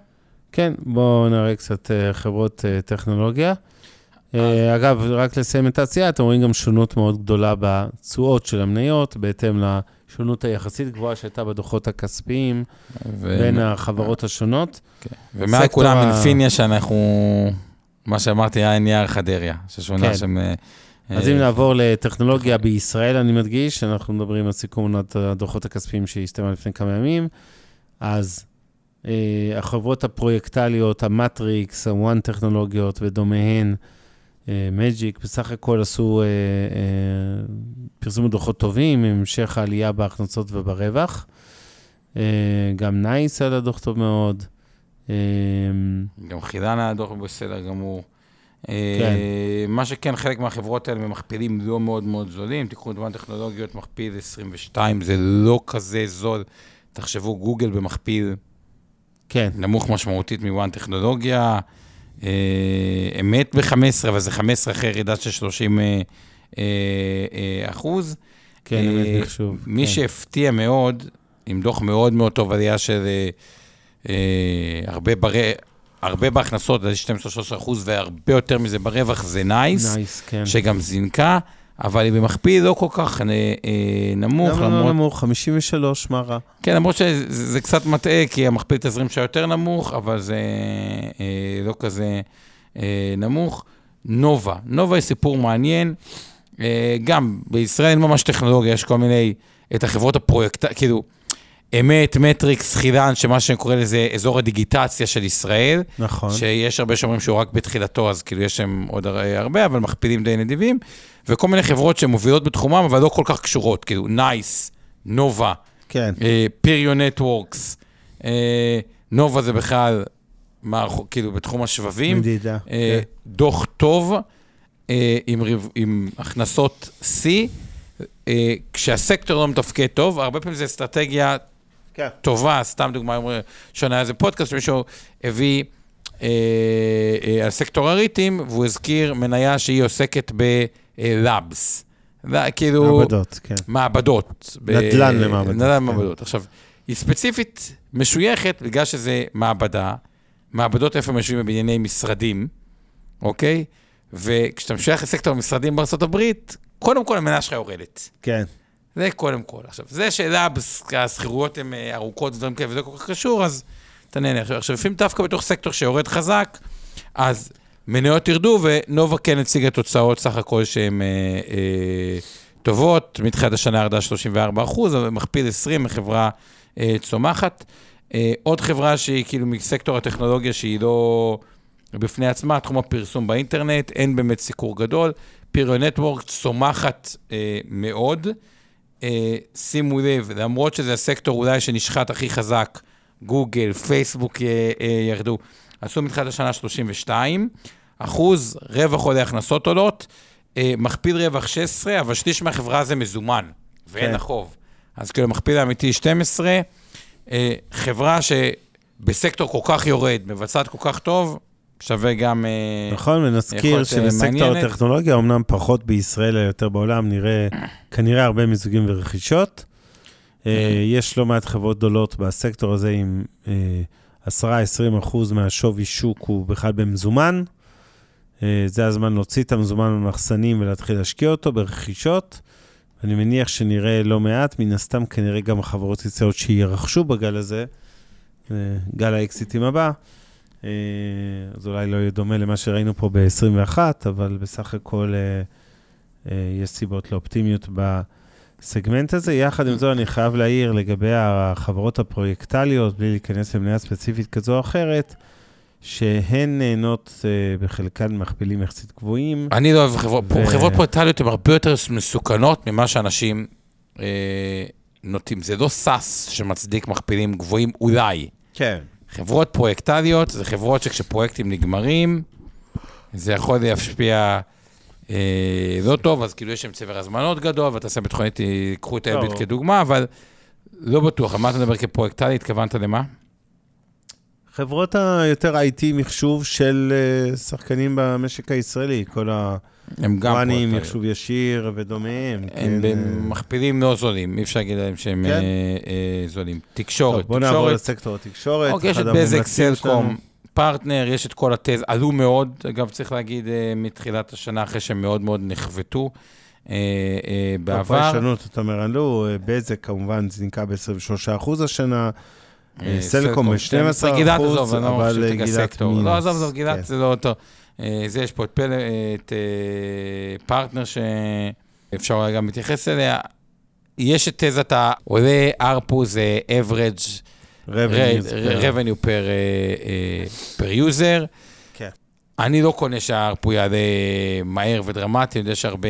כן, בואו נראה קצת חברות טכנולוגיה. אה, אגב, רק לסיים את העשייה, אתם רואים גם שונות מאוד גדולה בתשואות של המניות, בהתאם לשונות היחסית גבוהה שהייתה בדוחות הכספיים ו- בין החברות השונות. ומעל סקטור כולם אינפיניה שאנחנו, מה שאמרתי, היה נייר חדריה, ששונה כן. שם... אה, אז אה, אם נעבור לטכנולוגיה בישראל, אני מדגיש, אנחנו מדברים על סיכום עונת הדוחות הכספיים שהסתיימה לפני כמה ימים, אז אה, החברות הפרויקטליות, המטריקס, ה-One טכנולוגיות ודומיהן, מג'יק, בסך הכל עשו, אה, אה, פרסמו דוחות טובים, עם המשך העלייה בהכנסות וברווח. אה, גם נייס היה דוח טוב מאוד. אה, גם חילן היה דוח בסדר גמור. כן. אה, מה שכן, חלק מהחברות האלה במכפילים לא מאוד מאוד זולים. תיקחו דוגמה One טכנולוגיות, מכפיל 22, זה לא כזה זול. תחשבו, גוגל במכפיל כן, נמוך משמעותית מ-One טכנולוגיה. אה, אמת ב-15, אבל זה 15 אחרי ירידה של 30 אה, אה, אחוז. כן, אמת מחשוב. מי כן. שהפתיע מאוד, עם דוח מאוד מאוד טוב, עלייה של הרבה, בר... הרבה בהכנסות, זה 12-13 אחוז, והרבה יותר מזה ברווח, זה נייס, נייס, כן. שגם זינקה, אבל היא במכפיל לא כל כך אה, אה, נמוך, למה לא למרות... נמוך? 53, מה רע? כן, למרות שזה זה קצת מטעה, כי המכפיל תזרים שלה יותר נמוך, אבל זה אה, לא כזה אה, נמוך. נובה, נובה היא סיפור מעניין. אה, גם בישראל אין ממש טכנולוגיה, יש כל מיני, את החברות הפרויקט, כאילו, אמת, מטריקס, חילן, שמה שאני קורא לזה אזור הדיגיטציה של ישראל, נכון. שיש הרבה שאומרים שהוא רק בתחילתו, אז כאילו יש שם עוד הר- הרבה, אבל מכפילים די נדיבים, וכל מיני חברות שמובילות בתחומם, אבל לא כל כך קשורות, כאילו נייס, נובה, כן. פיריו נטוורקס, נובה זה בכלל, מערכו- כאילו בתחום השבבים, מדידה. אה, כן. דוח טוב, אה, עם, עם הכנסות שיא, אה, כשהסקטור לא מתפקד טוב, הרבה פעמים זה אסטרטגיה כן. טובה, סתם דוגמה, היה איזה פודקאסט שמישהו הביא אה, אה, על סקטור הריטים, והוא הזכיר מניה שהיא עוסקת בלאבס. כאילו... מעבדות, כן. מעבדות. ב- נדל"ן למעבדות, נדל"ן כן. למעבדות. עכשיו, היא ספציפית משויכת בגלל שזה מעבדה, מעבדות איפה הם יושבים בבנייני משרדים, אוקיי? וכשאתה משוייך לסקטור המשרדים בארה"ב, קודם כל המניה שלך יורדת. כן. זה קודם כל. עכשיו, זה שאלה, השכירויות הן אה, ארוכות ודברים כאלה, וזה כל כך קשור, אז אתה נהנה. עכשיו, לפעמים דווקא בתוך סקטור שיורד חזק, אז מניות ירדו, ונובה כן הציגה תוצאות סך הכל שהן אה, אה, טובות. מתחילת השנה ירדה 34 אחוז, מכפיל 20 מחברה אה, צומחת. אה, עוד חברה שהיא כאילו מסקטור הטכנולוגיה שהיא לא בפני עצמה, תחום הפרסום באינטרנט, אין באמת סיקור גדול. פיריו נטוורק צומחת אה, מאוד. אה, שימו לב, למרות שזה הסקטור אולי שנשחט הכי חזק, גוגל, פייסבוק אה, אה, ירדו, עשו מתחילת השנה 32 אחוז, רווח עולה, הכנסות עולות, אה, מכפיל רווח 16, אבל שליש מהחברה זה מזומן, ואין כן. החוב. אז כאילו, מכפיל האמיתי 12, אה, חברה שבסקטור כל כך יורד, מבצעת כל כך טוב, שווה גם... אה, נכון, ונזכיר שבסקטור. הטכנולוגיה, אמנם פחות בישראל, אלא יותר בעולם, נראה כנראה הרבה מיזוגים ורכישות. אה, יש לא מעט חברות גדולות בסקטור הזה עם 10-20 אחוז מהשווי שוק הוא בכלל במזומן. אה, זה הזמן להוציא את המזומן במחסנים ולהתחיל להשקיע אותו ברכישות. אני מניח שנראה לא מעט, מן הסתם כנראה גם החברות ישראליות שירכשו בגל הזה, אה, גל האקזיטים הבא. אה, אז אולי לא יהיה דומה למה שראינו פה ב-21, אבל בסך הכל יש סיבות לאופטימיות בסגמנט הזה. יחד עם זאת, אני חייב להעיר לגבי החברות הפרויקטליות, בלי להיכנס למניה ספציפית כזו או אחרת, שהן נהנות אה, בחלקן מכפילים יחסית גבוהים. אני לא אוהב חברות, ו- חברות פרויקטליות הן הרבה יותר מסוכנות ממה שאנשים אה, נוטים. זה לא סאס שמצדיק מכפילים גבוהים, אולי. כן. חברות פרויקטליות זה חברות שכשפרויקטים נגמרים, זה יכול להשפיע לא טוב, אז כאילו יש שם צבר הזמנות גדול, והתעשייה הביטחונית, ייקחו את האלביט ברור. כדוגמה, אבל לא בטוח. על מה אתה מדבר כפרויקטלי? התכוונת למה? חברות היותר IT מחשוב של אה, שחקנים במשק הישראלי, כל הם גם פרויקטליות. מחשוב ישיר ודומיהם. הם כן. במכפילים לא זולים, אי אפשר להגיד להם שהם כן. אה, זולים. תקשורת, טוב, בוא נעבור תקשורת, לסקטור התקשורת. אוקיי, יש את בזק, סלקום. פרטנר, יש את כל התזה, עלו מאוד, אגב, צריך להגיד, אה, מתחילת השנה, אחרי שהם מאוד מאוד נחבטו אה, אה, בעבר. פרשנות, אתה אומר, עלו, בזק כמובן זינקה ב-23% השנה, סלקום ב-12%, גילת, עזוב, אני לא אבל חושב גילת סקטור. מינוס. לא, עזוב, עזוב, כן. גילת זה לא אותו. זה, יש פה את פרטנר שאפשר אולי גם להתייחס אליה. יש את תזת העולה ARPU זה average per- revenue per, אה, per user. כן. אני לא קונה שהארפו יעלה מהר ודרמטי, אני יודע שהרבה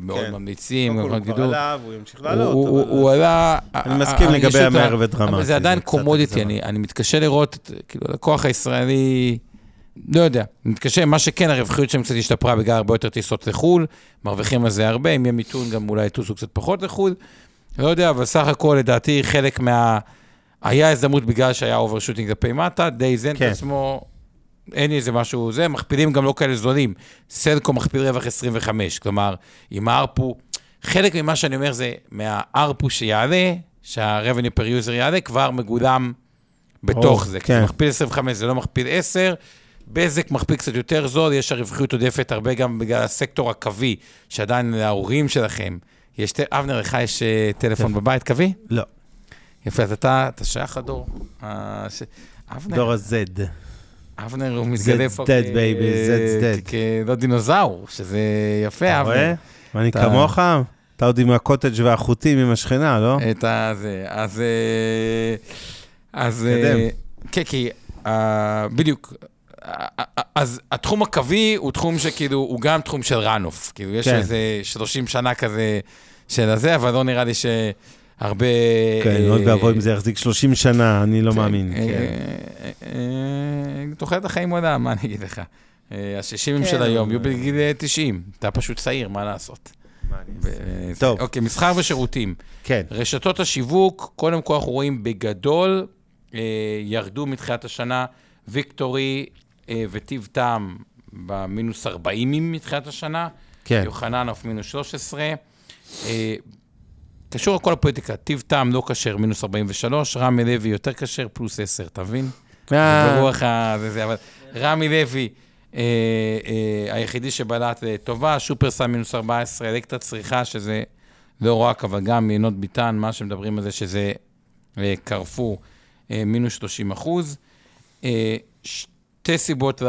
מאוד כן. ממליצים. קודם כל גם הוא כבר גידול. עלה והוא ימשיך לעלות, הוא- עלה... אני מסכים לגבי המהר ודרמטי, אבל זה עדיין קומודיטי. אני מתקשה לראות, כאילו, הלקוח הישראלי, לא יודע, מתקשה, מה שכן, הרווחיות שלהם קצת השתפרה בגלל הרבה יותר טיסות לחו"ל, מרוויחים על זה הרבה, אם יהיה מיתון גם אולי יטוסו קצת פחות לחו"ל, לא יודע, אבל סך הכל, לדעתי, חלק מה... היה הזדמנות בגלל שהיה overshooting כלפי מטה, די איזן את כן. עצמו, אין איזה משהו, זה, מכפילים גם לא כאלה זולים. סלקום מכפיל רווח 25, כלומר, עם ה ARPU, חלק ממה שאני אומר זה מה ARPU שיעלה, שה-revenue per user יעלה, כבר מגולם בתוך ברור, זה. כן. זה מכפיל 25, זה לא מכפיל 10. בזק מכפיל קצת יותר זול, יש הרווחיות עודפת הרבה גם בגלל הסקטור הקווי, שעדיין להורים שלכם, יש, אבנר, לך יש אה, טלפון בבית קווי? לא, יפה, אז אתה, אתה שייך לדור. אה, ש- אבנר, דור ה-Z. אבנר הוא מתגלה פה dead, baby, Z's dead. כלא דינוזאור, שזה יפה, אתה אבנר. רואה? ואני אתה- כמוך? אתה עוד עם הקוטג' והחוטים עם השכנה, לא? את ה... זה, אז... אה, אז... אה, כן, כי... בדיוק. אז התחום הקווי הוא תחום שכאילו, הוא גם תחום של ראנוף. כאילו, יש כן. איזה 30 שנה כזה של הזה, אבל לא נראה לי שהרבה... כן, אה, עוד ואבוי אם זה יחזיק 30 שנה, אני לא מאמין. אה, כן. אה, אה, תוחלת החיים עולה, מה אני אגיד לך? ה-60 כן, של היום יהיו בגיל אה, 90. אתה פשוט צעיר, מה לעשות? טוב. אוקיי, מסחר ושירותים. כן, רשתות השיווק, קודם כל אנחנו רואים בגדול, אה, ירדו מתחילת השנה, ויקטורי, אה, וטיב טעם במינוס 40 מתחילת השנה. כן. יוחננוף מינוס 13. אה, קשור לכל הפוליטיקה, טיב טעם לא כשר, מינוס 43, רמי לוי יותר כשר, פלוס 10, אתה מבין? אה, ברוח ה... זה, זה, אבל רמי לוי, אה, אה, היחידי שבלט לטובה, שופרסל מינוס 14, אלקטרה צריכה, שזה לא רק, אבל גם יינות ביטן, מה שמדברים על זה, שזה אה, קרפור, אה, מינוס 30 אחוז. אה, שתי סיבות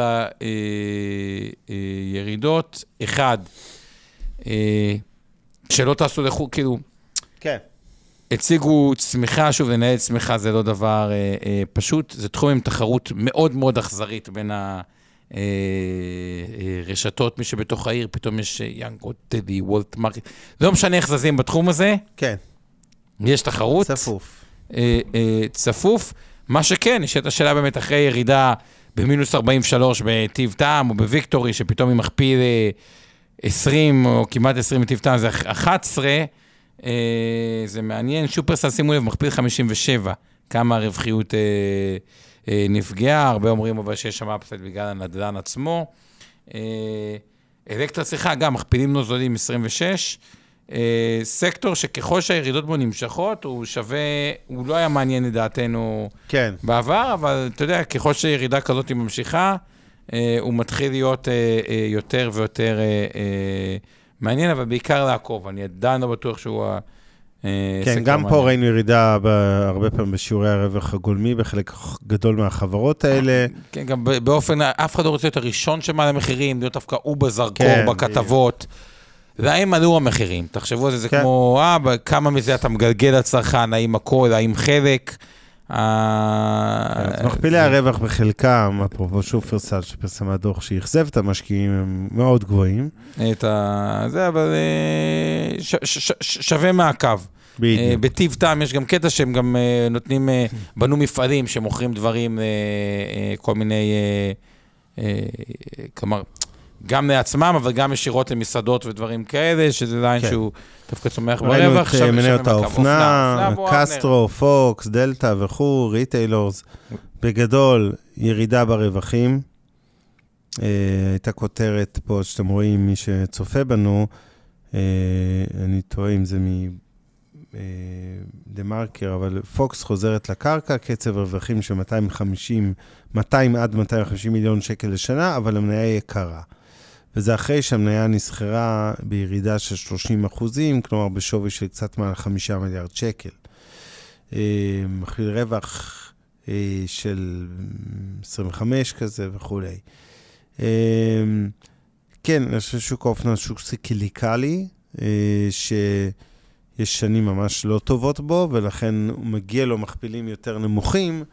לירידות. אחד, אה, שלא טסו לחו"ל, כאילו, כן. הציגו צמיחה, שוב, לנהל צמיחה זה לא דבר אה, אה, פשוט, זה תחום עם תחרות מאוד מאוד אכזרית בין הרשתות, מי שבתוך העיר, פתאום יש יאנגו דלי, וולט מרקט, לא משנה איך זזים בתחום הזה, כן, יש תחרות. צפוף. אה, אה, צפוף. מה שכן, נשאלת השאלה באמת, אחרי ירידה במינוס 43 בטיב טעם, או בוויקטורי, שפתאום היא מכפיל אה, 20, או כמעט 20 בטיב טעם, זה 11, אה, זה מעניין. שופרסל, שימו לב, מכפיל 57, כמה הרווחיות אה, אה, נפגעה, הרבה אומרים אבל שיש שם אפסט בגלל הנדל"ן עצמו. אה, אלקטרה צריכה, גם מכפילים נוזלים 26. אה, סקטור שככל שהירידות בו נמשכות, הוא שווה, הוא לא היה מעניין לדעתנו כן. בעבר, אבל אתה יודע, ככל שירידה כזאת היא ממשיכה, אה, הוא מתחיל להיות אה, אה, יותר ויותר אה, אה, מעניין, אבל בעיקר לעקוב. אני עדיין לא בטוח שהוא ה... אה, כן, גם פה. ראינו ירידה הרבה פעמים בשיעורי הרווח הגולמי בחלק גדול מהחברות האלה. כן, גם באופן, אף אחד לא רוצה להיות הראשון שמעלה מחירים, להיות דווקא הוא בזרקור כן, בכתבות. והאם עלו המחירים? תחשבו על זה, זה כן. כמו, אה, כמה מזה אתה מגלגל לצרכן, האם הכל, האם חלק. אה, אז מכפילי הרווח בחלקם, אפרופו שופרסל שפרסמה דוח שאכזב את המשקיעים, הם מאוד גבוהים. את ה... זה, אבל אה, שווה מעקב. אה, בדיוק. בטיב טעם יש גם קטע שהם גם נותנים, בנו מפעלים שמוכרים דברים, כל מיני, כלומר, גם לעצמם, אבל גם ישירות למסעדות ודברים כאלה, שזה line כן. שהוא דווקא צומח ראינו ברווח. את שווה- אה, מניות. האופנה, אופנה, אופנה, קסטרו, פוקס, דלתא וכו', ריטיילורס. בגדול, ירידה ברווחים. אה, הייתה כותרת פה שאתם רואים, מי שצופה בנו, אה, אני טועה אם זה מ... אה, דה מרקר, אבל פוקס חוזרת לקרקע, קצב רווחים של 250, 200 עד 250 מיליון שקל לשנה, אבל המניה יקרה. וזה אחרי שהמניה נסחרה בירידה של 30 אחוזים, כלומר בשווי של קצת מעל 5 מיליארד שקל. אה, מכליל רווח אה, של 25 כזה וכולי. אה, כן, אני חושב ששוק האופנה הוא שוק סיקליקלי, אה, שיש שנים ממש לא טובות בו, ולכן הוא מגיע לו מכפילים יותר נמוכים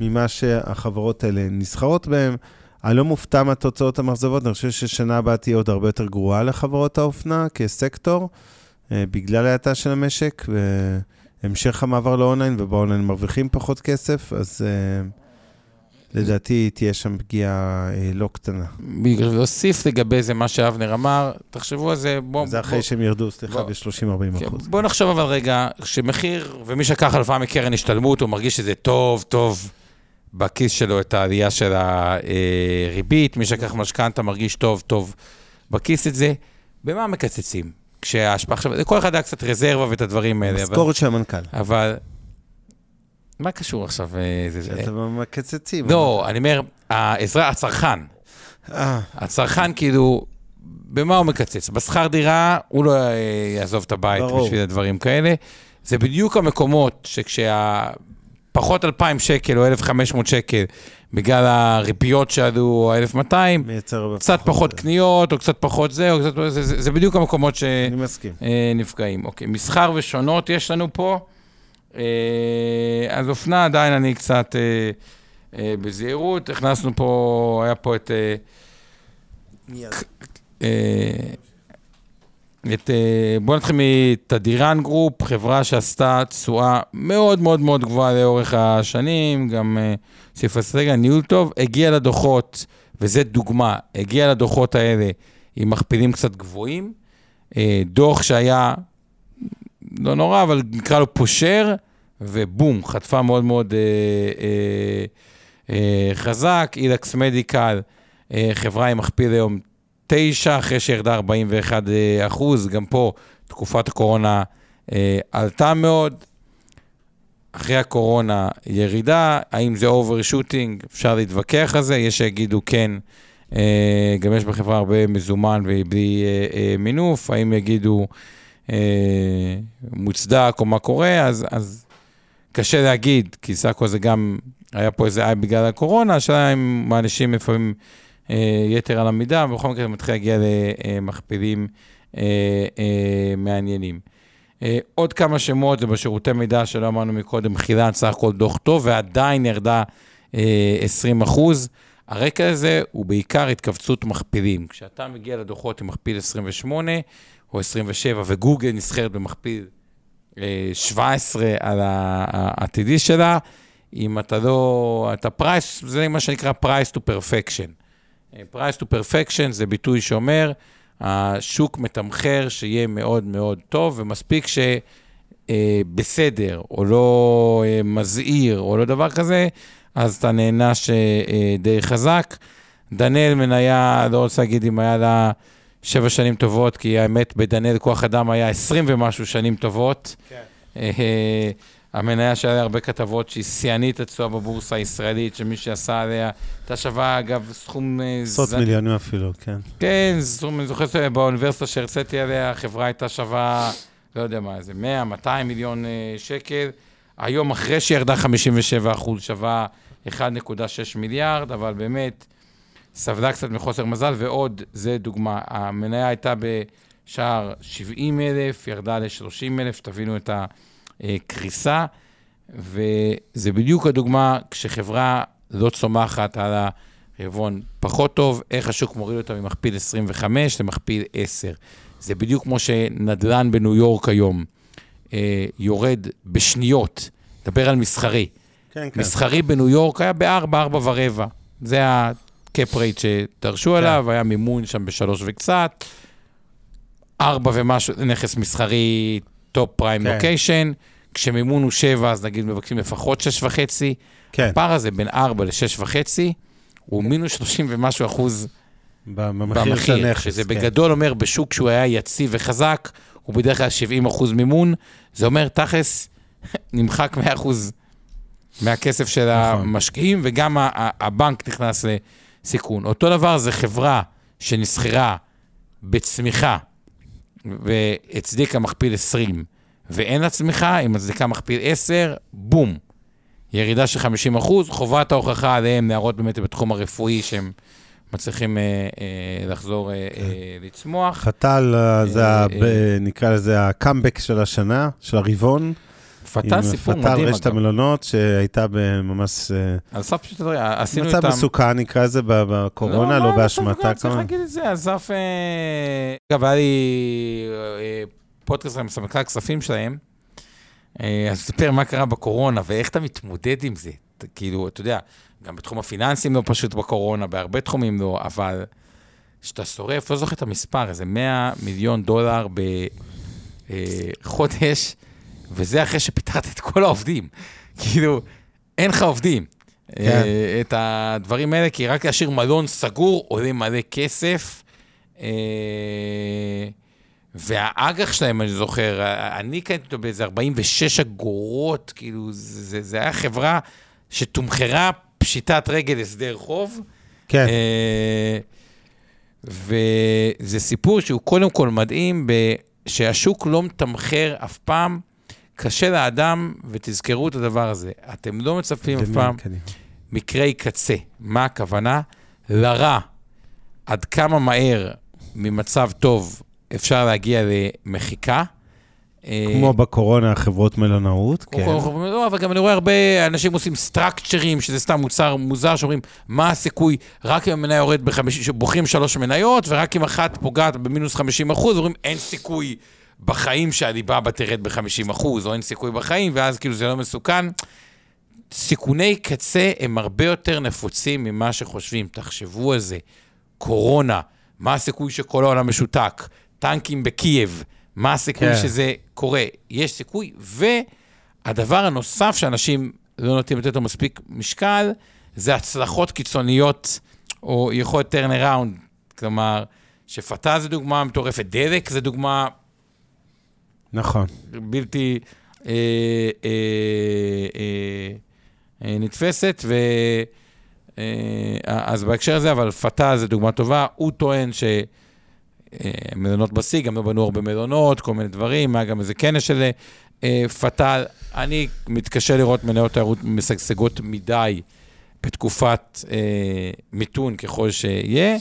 ממה שהחברות האלה נסחרות בהם. אני לא מופתע מהתוצאות המאכזבות, אני חושב ששנה הבאה תהיה עוד הרבה יותר גרועה לחברות האופנה כסקטור, אה, בגלל ההאטה של המשק והמשך המעבר לאונליין, ובאונליין מרוויחים פחות כסף, אז אה, לדעתי תהיה שם פגיעה אה, לא קטנה. בגלל להוסיף לגבי זה מה שאבנר אמר, תחשבו על זה, בואו... זה אחרי שהם ירדו, סליחה, בוא. ב-30-40 כן, אחוז. בוא נחשוב אבל רגע, שמחיר, ומי שלקח הלוואה מקרן השתלמות, הוא מרגיש שזה טוב, טוב בכיס שלו את העלייה של הריבית, מי שלקח משכנתה מרגיש טוב, טוב בכיס את זה. במה מקצצים? כשההשפעה עכשיו, לכל אחד היה קצת רזרבה ואת הדברים האלה. משכורת של המנכ"ל. אבל... מה קשור עכשיו? אה, זה- זה- אתה מקצצים. לא, אני אומר, העזרה, הצרכן. אה, הצרכן כאילו, במה הוא מקצץ? בשכר דירה, הוא לא אה, יעזוב את הבית ברור. בשביל הדברים כאלה. זה בדיוק המקומות שכשה... פחות 2,000 שקל או 1,500 שקל, בגלל הריביות שעלו, או 1,200, מייצר הרבה קצת פחות קניות, או קצת פחות זה, או קצת... זה, זה, זה בדיוק המקומות. שנפגעים. אוקיי, מסחר ושונות יש לנו פה. אה, אז אופנה עדיין אני קצת אה, אה, בזהירות. הכנסנו פה, היה פה את... אה, אה, את, אה, בואו נתחיל מתדיראן גרופ, חברה שעשתה תשואה מאוד מאוד מאוד גבוהה לאורך השנים, גם אה, סעיף אסטרטגיה, ניהול טוב, הגיע לדוחות, וזו דוגמה, הגיע לדוחות האלה עם מכפילים קצת גבוהים, אה, דוח שהיה לא נורא, אבל נקרא לו פושר, ובום, חטפה מאוד מאוד אה, אה, אה, חזק, אילקס מדיקל, אה, חברה עם מכפיל היום 9, אחרי שירדה 41 אה, אחוז, גם פה תקופת הקורונה אה, עלתה מאוד. אחרי הקורונה ירידה, האם זה overshooting, אפשר להתווכח על זה, יש שיגידו כן, אה, גם יש בחברה הרבה מזומן ובלי אה, אה, מינוף, האם יגידו אה, מוצדק או מה קורה, אז, אז קשה להגיד, כי סך הכל זה גם, היה פה איזה איי בגלל הקורונה, השאלה אם מענישים לפעמים יתר על המידה, ובכל מקרה זה מתחיל להגיע למכפילים אה, אה, מעניינים. אה, עוד כמה שמות, זה בשירותי מידע שלא אמרנו מקודם, חילן סך הכל דוח טוב, ועדיין ירדה אה, 20 אחוז. הרקע הזה הוא בעיקר התכווצות מכפילים. כשאתה מגיע לדוחות עם מכפיל 28 או 27, וגוגל נסחרת במכפיל אה, 17 על העתידי שלה, אם אתה לא, אתה פרייס, זה מה שנקרא price to perfection. אה, price to perfection זה ביטוי שאומר, השוק מתמחר שיהיה מאוד מאוד טוב, ומספיק שבסדר, או לא אה, מזהיר, או לא דבר כזה, אז אתה נענש אה, די חזק. דניאל מניה, לא רוצה להגיד אם היה לה שבע שנים טובות, כי האמת, בדניאל כוח אדם היה עשרים ומשהו שנים טובות. כן. המניה שהיה הרבה כתבות שהיא שיאנית אצלו בבורסה הישראלית, שמי שעשה עליה, הייתה שווה, אגב, סכום... עשרות ז... מיליונים אפילו, כן. כן, סכום, אני זוכר שבאוניברסיטה שהרציתי עליה, החברה הייתה שווה, לא יודע מה, איזה 100, 200 מיליון שקל. היום, אחרי שירדה 57 אחוז, שווה 1.6 מיליארד, אבל באמת, סבלה קצת מחוסר מזל, ועוד, זה דוגמה, המניה הייתה בשער 70 אלף, ירדה ל-30 אלף, שתבינו את ה... קריסה, וזה בדיוק הדוגמה, כשחברה לא צומחת על הרבעון פחות טוב, איך השוק מוריד אותה ממכפיל 25 למכפיל 10. זה בדיוק כמו שנדל"ן בניו יורק היום אה, יורד בשניות, דבר על מסחרי. כן, כן. מסחרי בניו יורק היה ב-4, 4 ורבע. זה ה cap rate שדרשו כן. עליו, היה מימון שם בשלוש וקצת. 4 ומשהו, נכס מסחרי top prime location, כשמימון הוא 7, אז נגיד מבקשים לפחות 6.5. כן. הפער הזה בין 4 ל-6.5, הוא מינוס 30 ומשהו אחוז במחיר, של הנכס. שזה כן. בגדול אומר, בשוק שהוא היה יציב וחזק, הוא בדרך כלל 70 אחוז מימון, זה אומר, תכלס, נמחק 100 אחוז מהכסף של נכון. המשקיעים, וגם הבנק נכנס לסיכון. אותו דבר זה חברה שנסחרה בצמיחה והצדיקה מכפיל 20, ואין לה צמיחה, היא מצדיקה מכפיל 10, בום. ירידה של 50 אחוז, חובת ההוכחה עליהם להראות באמת בתחום הרפואי שהם מצליחים אה, אה, לחזור אה, אה, לצמוח. חתל, אה, זה, אה, אה, נקרא לזה הקאמבק של השנה, של הרבעון. פתל סיפור מדהים, אגב. פתל רשת המלונות, שהייתה ממש... אה, על סף פשוט, עשינו איתם... מצב מסוכן, נקרא לזה, בקורונה, לא, לא באשמתה. לא, צריך להגיד את זה, אסף... אה, אגב, היה לי אה, פודקאסט עם סמנכ"ל הכספים שלהם, אז סיפר מה קרה בקורונה ואיך אתה מתמודד עם זה. כאילו, אתה יודע, גם בתחום הפיננסים לא פשוט בקורונה, בהרבה תחומים לא, אבל כשאתה שורף, לא זוכר את המספר, איזה 100 מיליון דולר בחודש, וזה אחרי שפיטרת את כל העובדים. כאילו, אין לך עובדים. כן. אה, את הדברים האלה, כי רק להשאיר מלון סגור עולה מלא כסף. אה, והאג"ח שלהם, אני זוכר, אני קניתי אותו באיזה 46 אגורות, כאילו, זה, זה היה חברה שתומחרה פשיטת רגל הסדר חוב. כן. אה, וזה סיפור שהוא קודם כל מדהים, שהשוק לא מתמחר אף פעם קשה לאדם, ותזכרו את הדבר הזה, אתם לא מצפים אף פעם מקרי קצה. מה הכוונה? לרע, עד כמה מהר ממצב טוב אפשר להגיע למחיקה. כמו בקורונה, חברות מלונאות, כן. לא, אבל גם אני רואה הרבה אנשים עושים סטרקצ'רים, שזה סתם מוצר מוזר, שאומרים, מה הסיכוי, רק אם המניה יורד בחמישים, שבוחרים שלוש מניות, ורק אם אחת פוגעת במינוס 50 אחוז, אומרים, אין סיכוי בחיים שהליבה בה תרד ב-50 אחוז, או אין סיכוי בחיים, ואז כאילו זה לא מסוכן. סיכוני קצה הם הרבה יותר נפוצים ממה שחושבים. תחשבו על זה. קורונה, מה הסיכוי שכל העולם משותק? טנקים בקייב, מה הסיכוי כן. שזה קורה? יש סיכוי, והדבר הנוסף שאנשים לא נוטים לתת לו מספיק משקל, זה הצלחות קיצוניות, או יכולת turn around, כלומר, שפתה זה דוגמה מטורפת, דלק זה דוגמה נכון. בלתי אה, אה, אה, אה, נתפסת, ו... אה, אז בהקשר הזה, אבל פתה זה דוגמה טובה, הוא טוען ש... אה, מלונות בשיא, גם לא בנו הרבה מלונות, כל מיני דברים, היה גם איזה כנס של אה, פתה. אני מתקשה לראות מניות תיירות משגשגות מדי בתקופת אה, מיתון ככל שיהיה.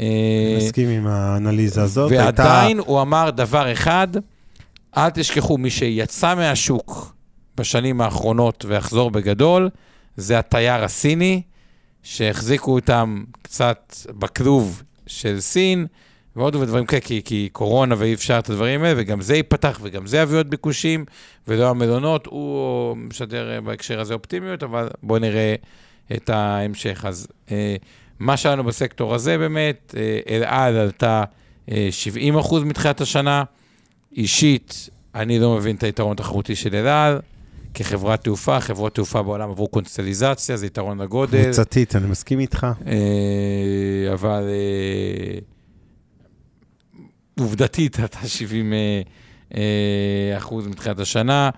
אה, מסכים עם האנליזה הזאת. ועדיין הייתה... הוא אמר דבר אחד, אל תשכחו, מי שיצא מהשוק בשנים האחרונות ויחזור בגדול, זה התייר הסיני, שהחזיקו אותם קצת בכלוב של סין, ועוד דברים כאלה, כי, כי קורונה ואי אפשר את הדברים האלה, וגם זה ייפתח, וגם זה יביא עוד ביקושים, ולא המלונות. הוא משדר אה, בהקשר הזה אופטימיות, אבל בואו נראה את ההמשך. אז אה, מה שלנו בסקטור הזה באמת, אה, אל על עלתה אה, 70 אחוז מתחילת השנה. אישית, אני לא מבין את היתרון התחרותי של אל על. כחברת תעופה, חברות תעופה בעולם עברו קונסטליזציה, זה יתרון לגודל. קבוצתית, אני מסכים איתך. אה, אבל אה, עובדתית, הייתה 70 אה, אה, אחוז מתחילת השנה.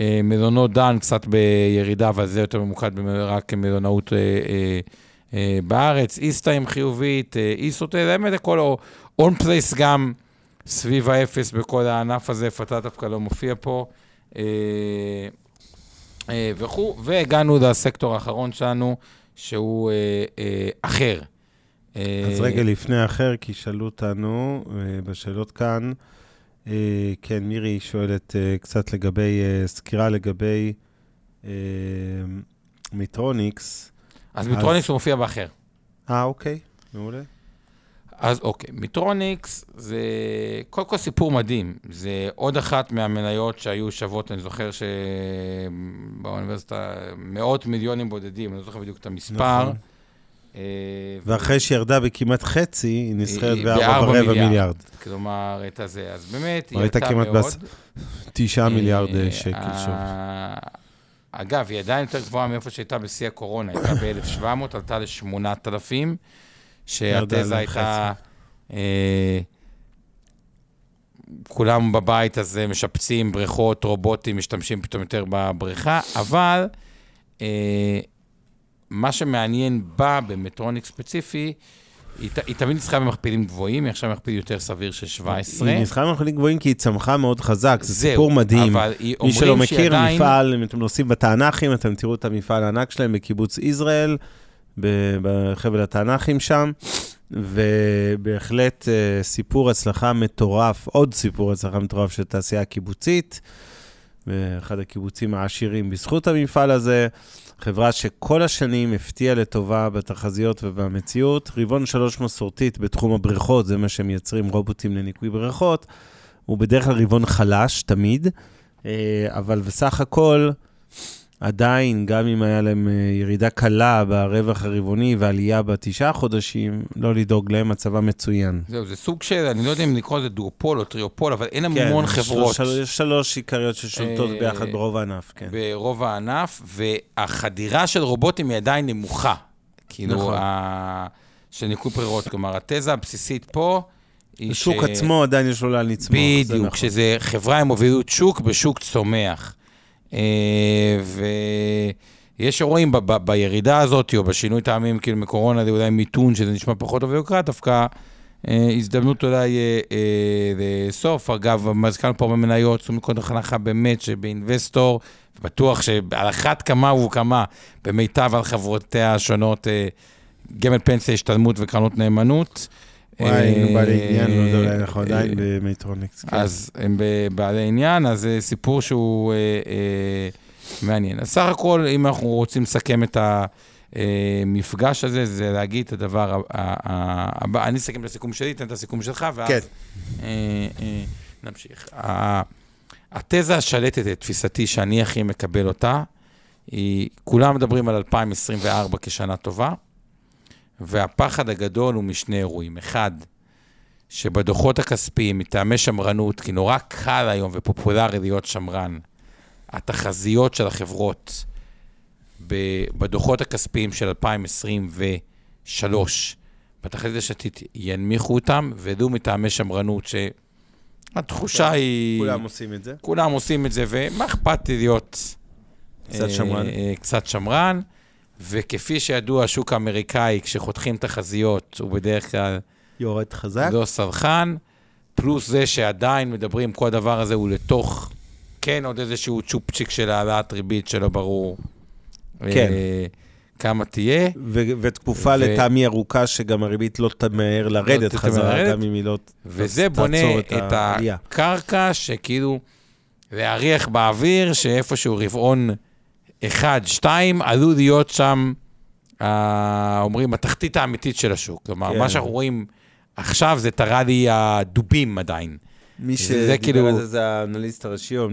אה, מלונות דן קצת בירידה, אבל זה יותר ממוקד רק מלונאות אה, בארץ. איסטיים חיובית, איסוטל, האמת, הכל, און פלייס גם סביב האפס בכל הענף הזה, פתה דווקא לא מופיע פה. אה, אה, וכו', והגענו לסקטור האחרון שלנו, שהוא אה, אחר. אז רגע לפני האחר, כי שאלו אותנו בשאלות כאן, כן, מירי שואלת קצת לגבי, סקירה לגבי מיטרוניקס. אז- מיטרוניקס הוא מופיע באחר. אה, אוקיי, מעולה. אז אוקיי, מיטרוניקס זה קודם כל סיפור מדהים. זה עוד אחת מהמניות שהיו שוות, אני זוכר שבאוניברסיטה מאות מיליונים בודדים, אני לא זוכר בדיוק את המספר. נכון. אה, ואחרי שירדה בכמעט חצי, היא נסחרת בארבע ורבע מיליארד. כלומר, את הזה. אז באמת, היא כמעט מאוד. בס- תשעה מיליארד אה, אה, שקל אה, שוב. אגב, היא עדיין יותר גבוהה מאיפה שהייתה בשיא הקורונה, הייתה ב-1,700, עלתה ל-8,000, ירדה שהתזה. הייתה... אה, כולם בבית הזה משפצים בריכות, רובוטים, משתמשים פתאום יותר בבריכה, אבל אה, מה שמעניין בה, במטרוניק ספציפי, היא, היא תמיד נסחרה במכפילים גבוהים, היא עכשיו במכפיל יותר סביר של 17. היא נסחרה במכפילים גבוהים כי היא צמחה מאוד חזק, זה זהו, סיפור מדהים. אבל היא- מי שלא מכיר, עדיין- מפעל, אם אתם נוסעים בתענכים, אתם תראו את המפעל הענק שלהם בקיבוץ יזרעאל, בחבל התענכים שם, ובהחלט אה, סיפור הצלחה מטורף, עוד סיפור הצלחה מטורף של תעשייה קיבוצית, ואחד הקיבוצים העשירים בזכות המפעל הזה. חברה שכל השנים הפתיעה לטובה בתחזיות ובמציאות. רבעון שלוש מסורתית בתחום הבריכות, זה מה שמייצרים רובוטים לניקוי בריכות. הוא בדרך כלל רבעון חלש, תמיד, אה, אבל בסך הכל, עדיין, גם אם היה להם אה, ירידה קלה ברווח הרבעוני ועלייה בתשעה חודשים, לא לדאוג להם, מצבם מצוין. זהו, זה סוג של, אני לא יודע אם לקרוא לזה דואופול או טריופול, אבל אין כן, המון חברות שלוש, יש שלוש עיקריות ששולטות אה, ביחד ברוב הענף, כן. ברוב הענף, והחדירה של רובוטים היא עדיין נמוכה. כאילו, נכון. ה... של ניקוי ברירות. כלומר, התזה הבסיסית פה היא ש... השוק עצמו עדיין יש לו לאן לצמוח, בדיוק, נכון. שזה חברה עם מובילות שוק בשוק צומח. אה, ויש שרואים ב- ב- בירידה הזאת, או בשינוי טעמים, כאילו מקורונה, זה אולי מיתון, שזה נשמע פחות טוב ויוקרה, דווקא אה, הזדמנות אולי אה, לסוף. אגב, מזכרנו פה במניות, עשו נקודת הנחה באמת שבאינבסטור, בטוח שעל אחת כמה וכמה, במיטב על חברותיה השונות, גמל פנסיה, השתלמות וקרנות נאמנות. וואי, היינו בעלי אה, עניין, לא יודע, אולי אנחנו אה, עדיין במטרוניקס. כן. אז הם בעלי עניין, אז זה סיפור שהוא אה, אה, מעניין. אז סך הכל, אם אנחנו רוצים לסכם את המפגש הזה, זה להגיד את הדבר הבא. אני אסכם את הסיכום שלי, תן את הסיכום שלך, ואז כן. אה, אה, נמשיך. התזה השלטת, לתפיסתי, שאני הכי מקבל אותה, היא, כולם מדברים על 2024 כשנה טובה, והפחד הגדול הוא משני אירועים. אחד, שבדוחות הכספיים, מטעמי שמרנות, כי נורא קל היום ופופולרי להיות שמרן, התחזיות של החברות בדוחות הכספיים של 2023, בתחזית השנתית ינמיכו אותם, ולו מטעמי שמרנות, שהתחושה היא... כולם עושים את זה. כולם עושים את זה, ומה אכפת לי להיות... קצת אה, שמרן. אה, קצת שמרן, וכפי שידוע, השוק האמריקאי, כשחותכים תחזיות, הוא בדרך כלל יורד חזק. לא סרחן, פלוס זה שעדיין מדברים, כל הדבר הזה הוא לתוך, כן, עוד איזשהו צ'ופצ'יק של העלאת ריבית שלא ברור. כן. אה, כמה תהיה. ו- ותקופה ו- לטעמי ארוכה, שגם הריבית לא תמהר לרדת תמהר חזרה, לרדת. גם אם היא לא וזה תעצור בונה את העלייה. הקרקע, שכאילו, להריח באוויר, שאיפשהו רבעון אחד, שתיים, עלול להיות שם, אה, אומרים, התחתית האמיתית של השוק. כלומר, כן. מה שאנחנו רואים עכשיו זה תראה לי הדובים עדיין. מי שדיבר כאילו- על זה זה האנליסט הראשי, או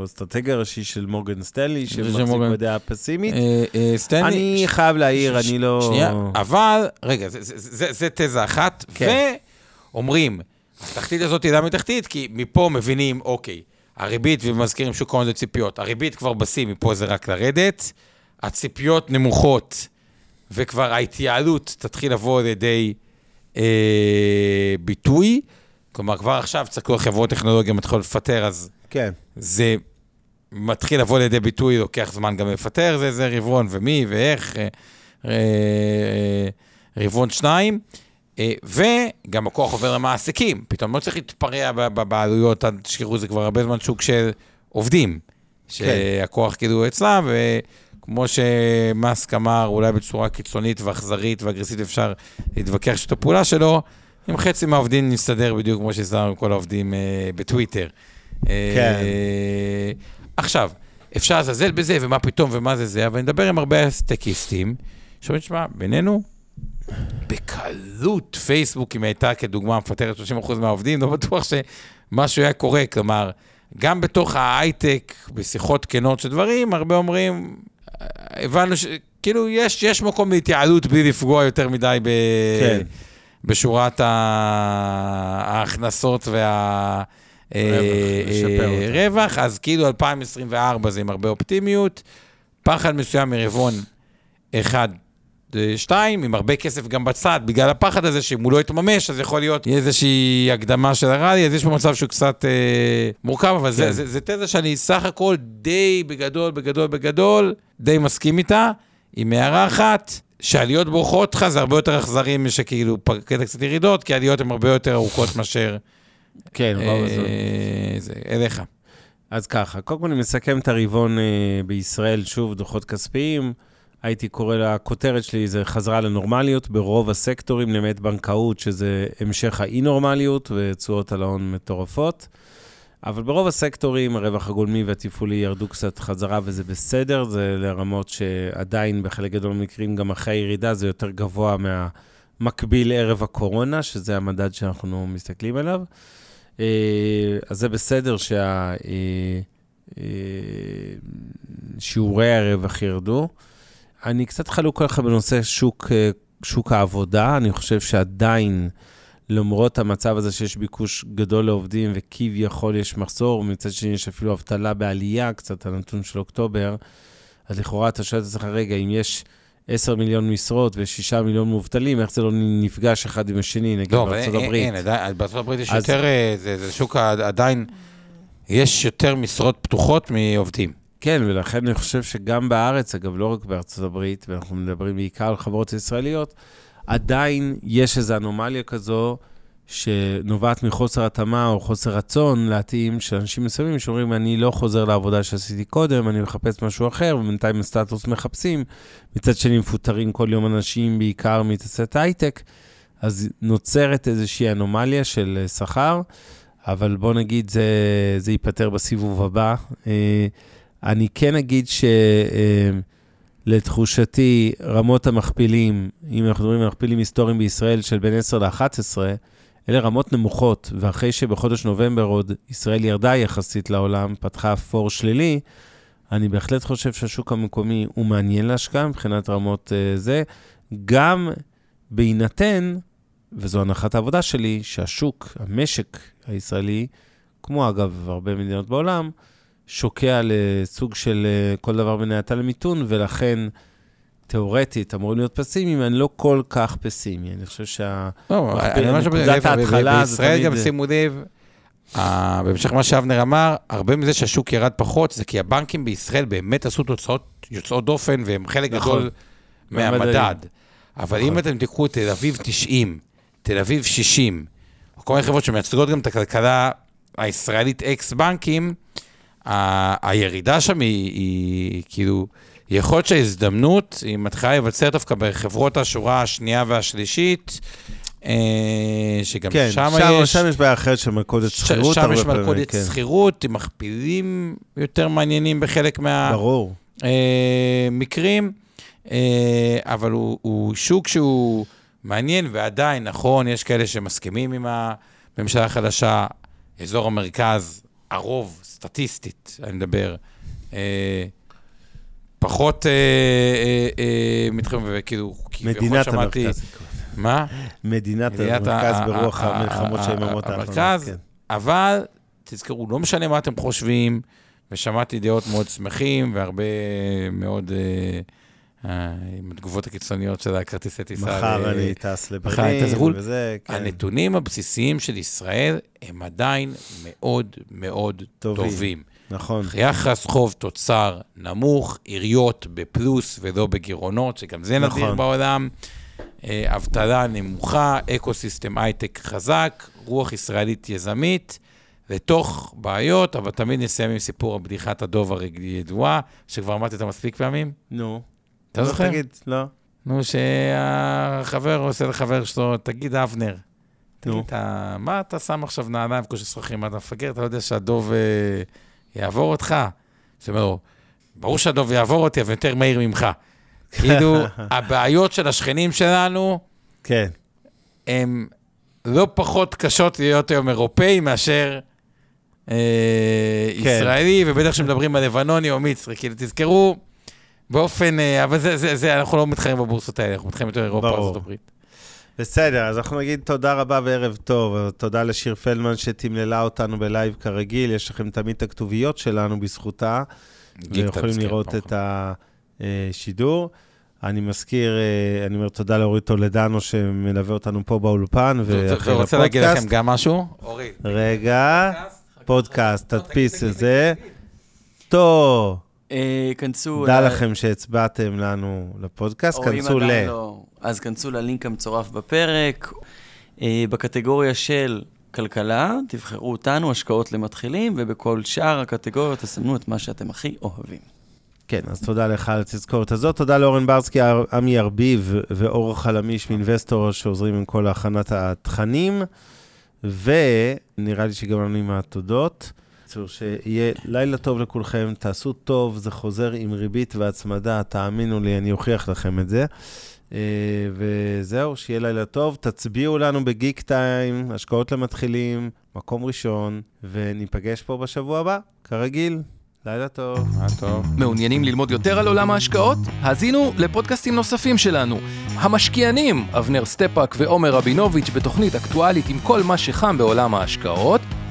האסטרטגיה הראשי של מורגן סטנלי, שמחזיק מורגן. בדעה פסימית. אה, אה, סטנלי... אני חייב להעיר, ש- אני לא... שנייה, אבל, רגע, זה- זה- זה זה תזה אחת, כן. ואומרים, התחתית הזאת היא למה תחתית? כי מפה מבינים, אוקיי, הריבית, ומזכירים שוק ההון זה ציפיות, הריבית כבר בשיא, מפה זה רק לרדת, הציפיות נמוכות, וכבר ההתייעלות תתחיל לבוא לידי אה, ביטוי. כלומר, כבר עכשיו צריך להיות חברות טכנולוגיה מתחילות לפטר, אז כן. זה מתחיל לבוא לידי ביטוי, לוקח זמן גם לפטר, זה, זה רבעון ומי ואיך, אה, אה, אה, רבעון שניים. אה, וגם הכוח עובר למעסיקים, פתאום לא צריך להתפרע בעלויות, תשכחו, זה כבר הרבה זמן שוק של עובדים, שהכוח כאילו אצלם, וכמו שמאסק אמר, אולי בצורה קיצונית ואכזרית ואגרסיבית אפשר להתווכח שאת הפעולה שלו, עם חצי מהעובדים נסתדר בדיוק כמו שהסתדרנו עם כל העובדים אה, בטוויטר. אה, כן. עכשיו, אפשר לזלזל בזה, ומה פתאום, ומה זה זה, אבל אני מדבר עם הרבה סטקיסטים, שאומרים, שמע, בינינו, בקלות פייסבוק, אם הייתה כדוגמה מפטרת 30% מהעובדים, לא בטוח שמשהו היה קורה. כלומר, גם בתוך ההייטק, בשיחות כנות של דברים, הרבה אומרים, הבנו ש... כאילו, יש, יש מקום להתייעלות בלי לפגוע יותר מדי ב... כן. בשורת. ההכנסות וה... רווח, אה, לשפר אה. רווח, אז כאילו 2024 זה עם הרבה אופטימיות, פחד מסוים מרבעון אחד, שתיים, עם הרבה כסף גם בצד, בגלל הפחד הזה שאם הוא לא יתממש, אז יכול להיות איזושהי הקדמה של הראלי, אז יש פה מצב שהוא קצת אה, מורכב, אבל זה, כן. זה, זה תזה שאני סך הכל די בגדול, בגדול, בגדול, די מסכים איתה, עם הערה אחת. שעליות בורחות לך זה הרבה יותר אכזרי משכאילו קטע קצת ירידות, כי העליות הן הרבה יותר ארוכות מאשר... כן. אה, זה, אליך. אז ככה, קודם כל אני מסכם את הרבעון אה, בישראל, שוב, דוחות כספיים. הייתי קורא לכותרת שלי, זה חזרה לנורמליות ברוב הסקטורים, למעט בנקאות, שזה המשך האי-נורמליות ותשואות על ההון מטורפות. אבל ברוב הסקטורים, הרווח הגולמי והתפעולי ירדו קצת חזרה, וזה בסדר, זה לרמות שעדיין בחלק גדול מהמקרים, גם אחרי הירידה, זה יותר גבוה מהמקביל ערב הקורונה, שזה המדד שאנחנו מסתכלים עליו. אה, אז זה בסדר שה... אה, אה, הרווח ירדו. אני קצת חלוק עליך בנושא שוק, אה, שוק העבודה. אני חושב שעדיין, למרות המצב הזה שיש ביקוש גדול לעובדים וכביכול יש מחסור, מצד שני יש אפילו אבטלה בעלייה, קצת הנתון של אוקטובר, אז לכאורה אתה שואל את עצמך, רגע, אם יש 10 מיליון משרות ו-6 מיליון מובטלים, איך זה לא נפגש אחד עם השני, נגיד לא, בארצות אין, הברית? אין, עדיין, בארצות הברית יש אז- יותר, אה, זה, זה שוק עדיין, יש יותר משרות פתוחות מעובדים. כן, ולכן אני חושב שגם בארץ, אגב, לא רק בארצות הברית, ואנחנו מדברים בעיקר על חברות ישראליות, עדיין יש איזו אנומליה כזו שנובעת מחוסר התאמה או חוסר רצון להתאים של אנשים מסוימים שאומרים, אני לא חוזר לעבודה שעשיתי קודם, אני מחפש משהו אחר, ובינתיים הסטטוס מחפשים. מצד שני, מפוטרים כל יום אנשים, בעיקר מתעשיית הייטק, אז נוצרת איזושהי אנומליה של אה, שכר, אבל בוא נגיד, זה, זה ייפתר בסיבוב הבא. אה, אני כן אגיד שלתחושתי, רמות המכפילים, אם אנחנו מדברים על מכפילים היסטוריים בישראל של בין 10 ל-11, אלה רמות נמוכות, ואחרי שבחודש נובמבר עוד ישראל ירדה יחסית לעולם, פתחה פור שלילי, אני בהחלט חושב שהשוק המקומי הוא מעניין להשקעה מבחינת רמות uh, זה, גם בהינתן, וזו הנחת העבודה שלי, שהשוק, המשק הישראלי, כמו אגב הרבה מדינות בעולם, שוקע לסוג של אה, כל דבר בין האטה למיתון, ולכן תיאורטית אמורים להיות פסימיים, אני לא כל כך פסימי. אני חושב שה... לא, אני אומר נקודת ההתחלה זה בישראל גם תמיד- שימו לב, בהמשך למה שאבנר אמר, הרבה מזה שהשוק ירד פחות, זה כי הבנקים בישראל באמת עשו תוצאות יוצאות דופן, והם חלק נכון. גדול. מהמדד. אבל נכון. אם אתם תיקחו את תל אביב 90, תל אביב 60, או כל מיני חברות שמייצגות גם את הכלכלה הישראלית אקס בנקים, ה- הירידה שם היא, היא כאילו, יכול להיות שההזדמנות, היא מתחילה להיווצר דווקא בחברות השורה השנייה והשלישית, אה, שגם כן, שם שם, יש... שם יש בעיה אחרת של מלכודת שכירות. שם יש מלכודת כן. שכירות עם מכפילים יותר מעניינים בחלק ברור. מהמקרים, אה, אבל הוא, הוא שוק שהוא מעניין, ועדיין, נכון, יש כאלה שמסכימים עם הממשלה החדשה, אזור המרכז, הרוב, סטטיסטית, אני מדבר, אה, פחות אה, אה, אה, מתחם, וכאילו, כביכול מדינת המרכז. מה? מדינת מדינת המרכז ה- ברוח ה- המלחמות של היממות האחרונות. המרכז, כן. אבל תזכרו, לא משנה מה אתם חושבים, ושמעתי דעות מאוד שמחים, והרבה מאוד אה, עם התגובות הקיצוניות של הכרטיסי טיסה. מחר ל- אני טס לברלין, לחו"ל. וזה, כן. הנתונים הבסיסיים של ישראל הם עדיין מאוד מאוד טובים. טובים. נכון. יחס חוב תוצר נמוך, עיריות בפלוס ולא בגירעונות, שגם זה נדיר נכון. בעולם. אה, אבטלה נמוכה, ecosystem הייטק חזק, רוח ישראלית יזמית, לתוך בעיות, אבל תמיד נסיים עם סיפור הבדיחת הדוב הידועה, שכבר אמרתי אותה מספיק פעמים. נו. אתה לא, זוכר? תגיד, לא. נו, שהחבר עושה לחבר שלו, תגיד, אבנר, תגיד. אתה, מה אתה שם עכשיו נעליים שחורים, מה אתה מפגר? אתה לא יודע שהדוב אה, יעבור אותך? זאת אומרת, ברור שהדוב יעבור אותי, אבל יותר מהיר ממך. כאילו, הבעיות של השכנים שלנו כן. הן לא פחות קשות להיות היום אירופאי מאשר אה, כן. ישראלי, ובטח כשמדברים על לבנוני או מצרי. כאילו, תזכרו, באופן, אה, אבל זה, זה, זה, אנחנו לא מתחרים בבורסות האלה, אנחנו מתחרים יותר אירופה, ברור. ארצות הברית. בסדר, אז אנחנו נגיד תודה רבה וערב טוב. תודה לשיר פלדמן שתמללה אותנו בלייב כרגיל. יש לכם תמיד את הכתוביות שלנו בזכותה, ויכולים כן, לראות את השידור. אני מזכיר, אה, אני אומר תודה לאורית טולדנו שמלווה אותנו פה באולפן, ואחרי ורוצה להגיד לפודקאסט. לכם גם משהו? אורי. רגע, פודקאסט, תדפיס את זה. טוב, כנסו... דע לכם שהצבעתם לנו לפודקאסט, כנסו ל... לא, אז כנסו ללינק המצורף בפרק. אה, בקטגוריה של כלכלה, תבחרו אותנו, השקעות למתחילים, ובכל שאר הקטגוריות תסמנו את מה שאתם הכי אוהבים. כן, אז תודה לך על התזכורת הזאת. תודה לאורן ברסקי, עמי ארביב ואור חלמיש מאינבסטור שעוזרים עם כל הכנת התכנים, ונראה לי שגם לנו עם התודות. בקיצור, שיהיה לילה טוב לכולכם, תעשו טוב, זה חוזר עם ריבית והצמדה, תאמינו לי, אני אוכיח לכם את זה. אה, וזהו, שיהיה לילה טוב. תצביעו לנו בגיק טיים, השקעות למתחילים, מקום ראשון, וניפגש פה בשבוע הבא, כרגיל. לילה טוב. מה טוב. מעוניינים ללמוד יותר על עולם ההשקעות? האזינו לפודקאסטים נוספים שלנו. המשקיענים, אבנר סטפאק ועומר רבינוביץ' בתוכנית אקטואלית עם כל מה שחם בעולם ההשקעות.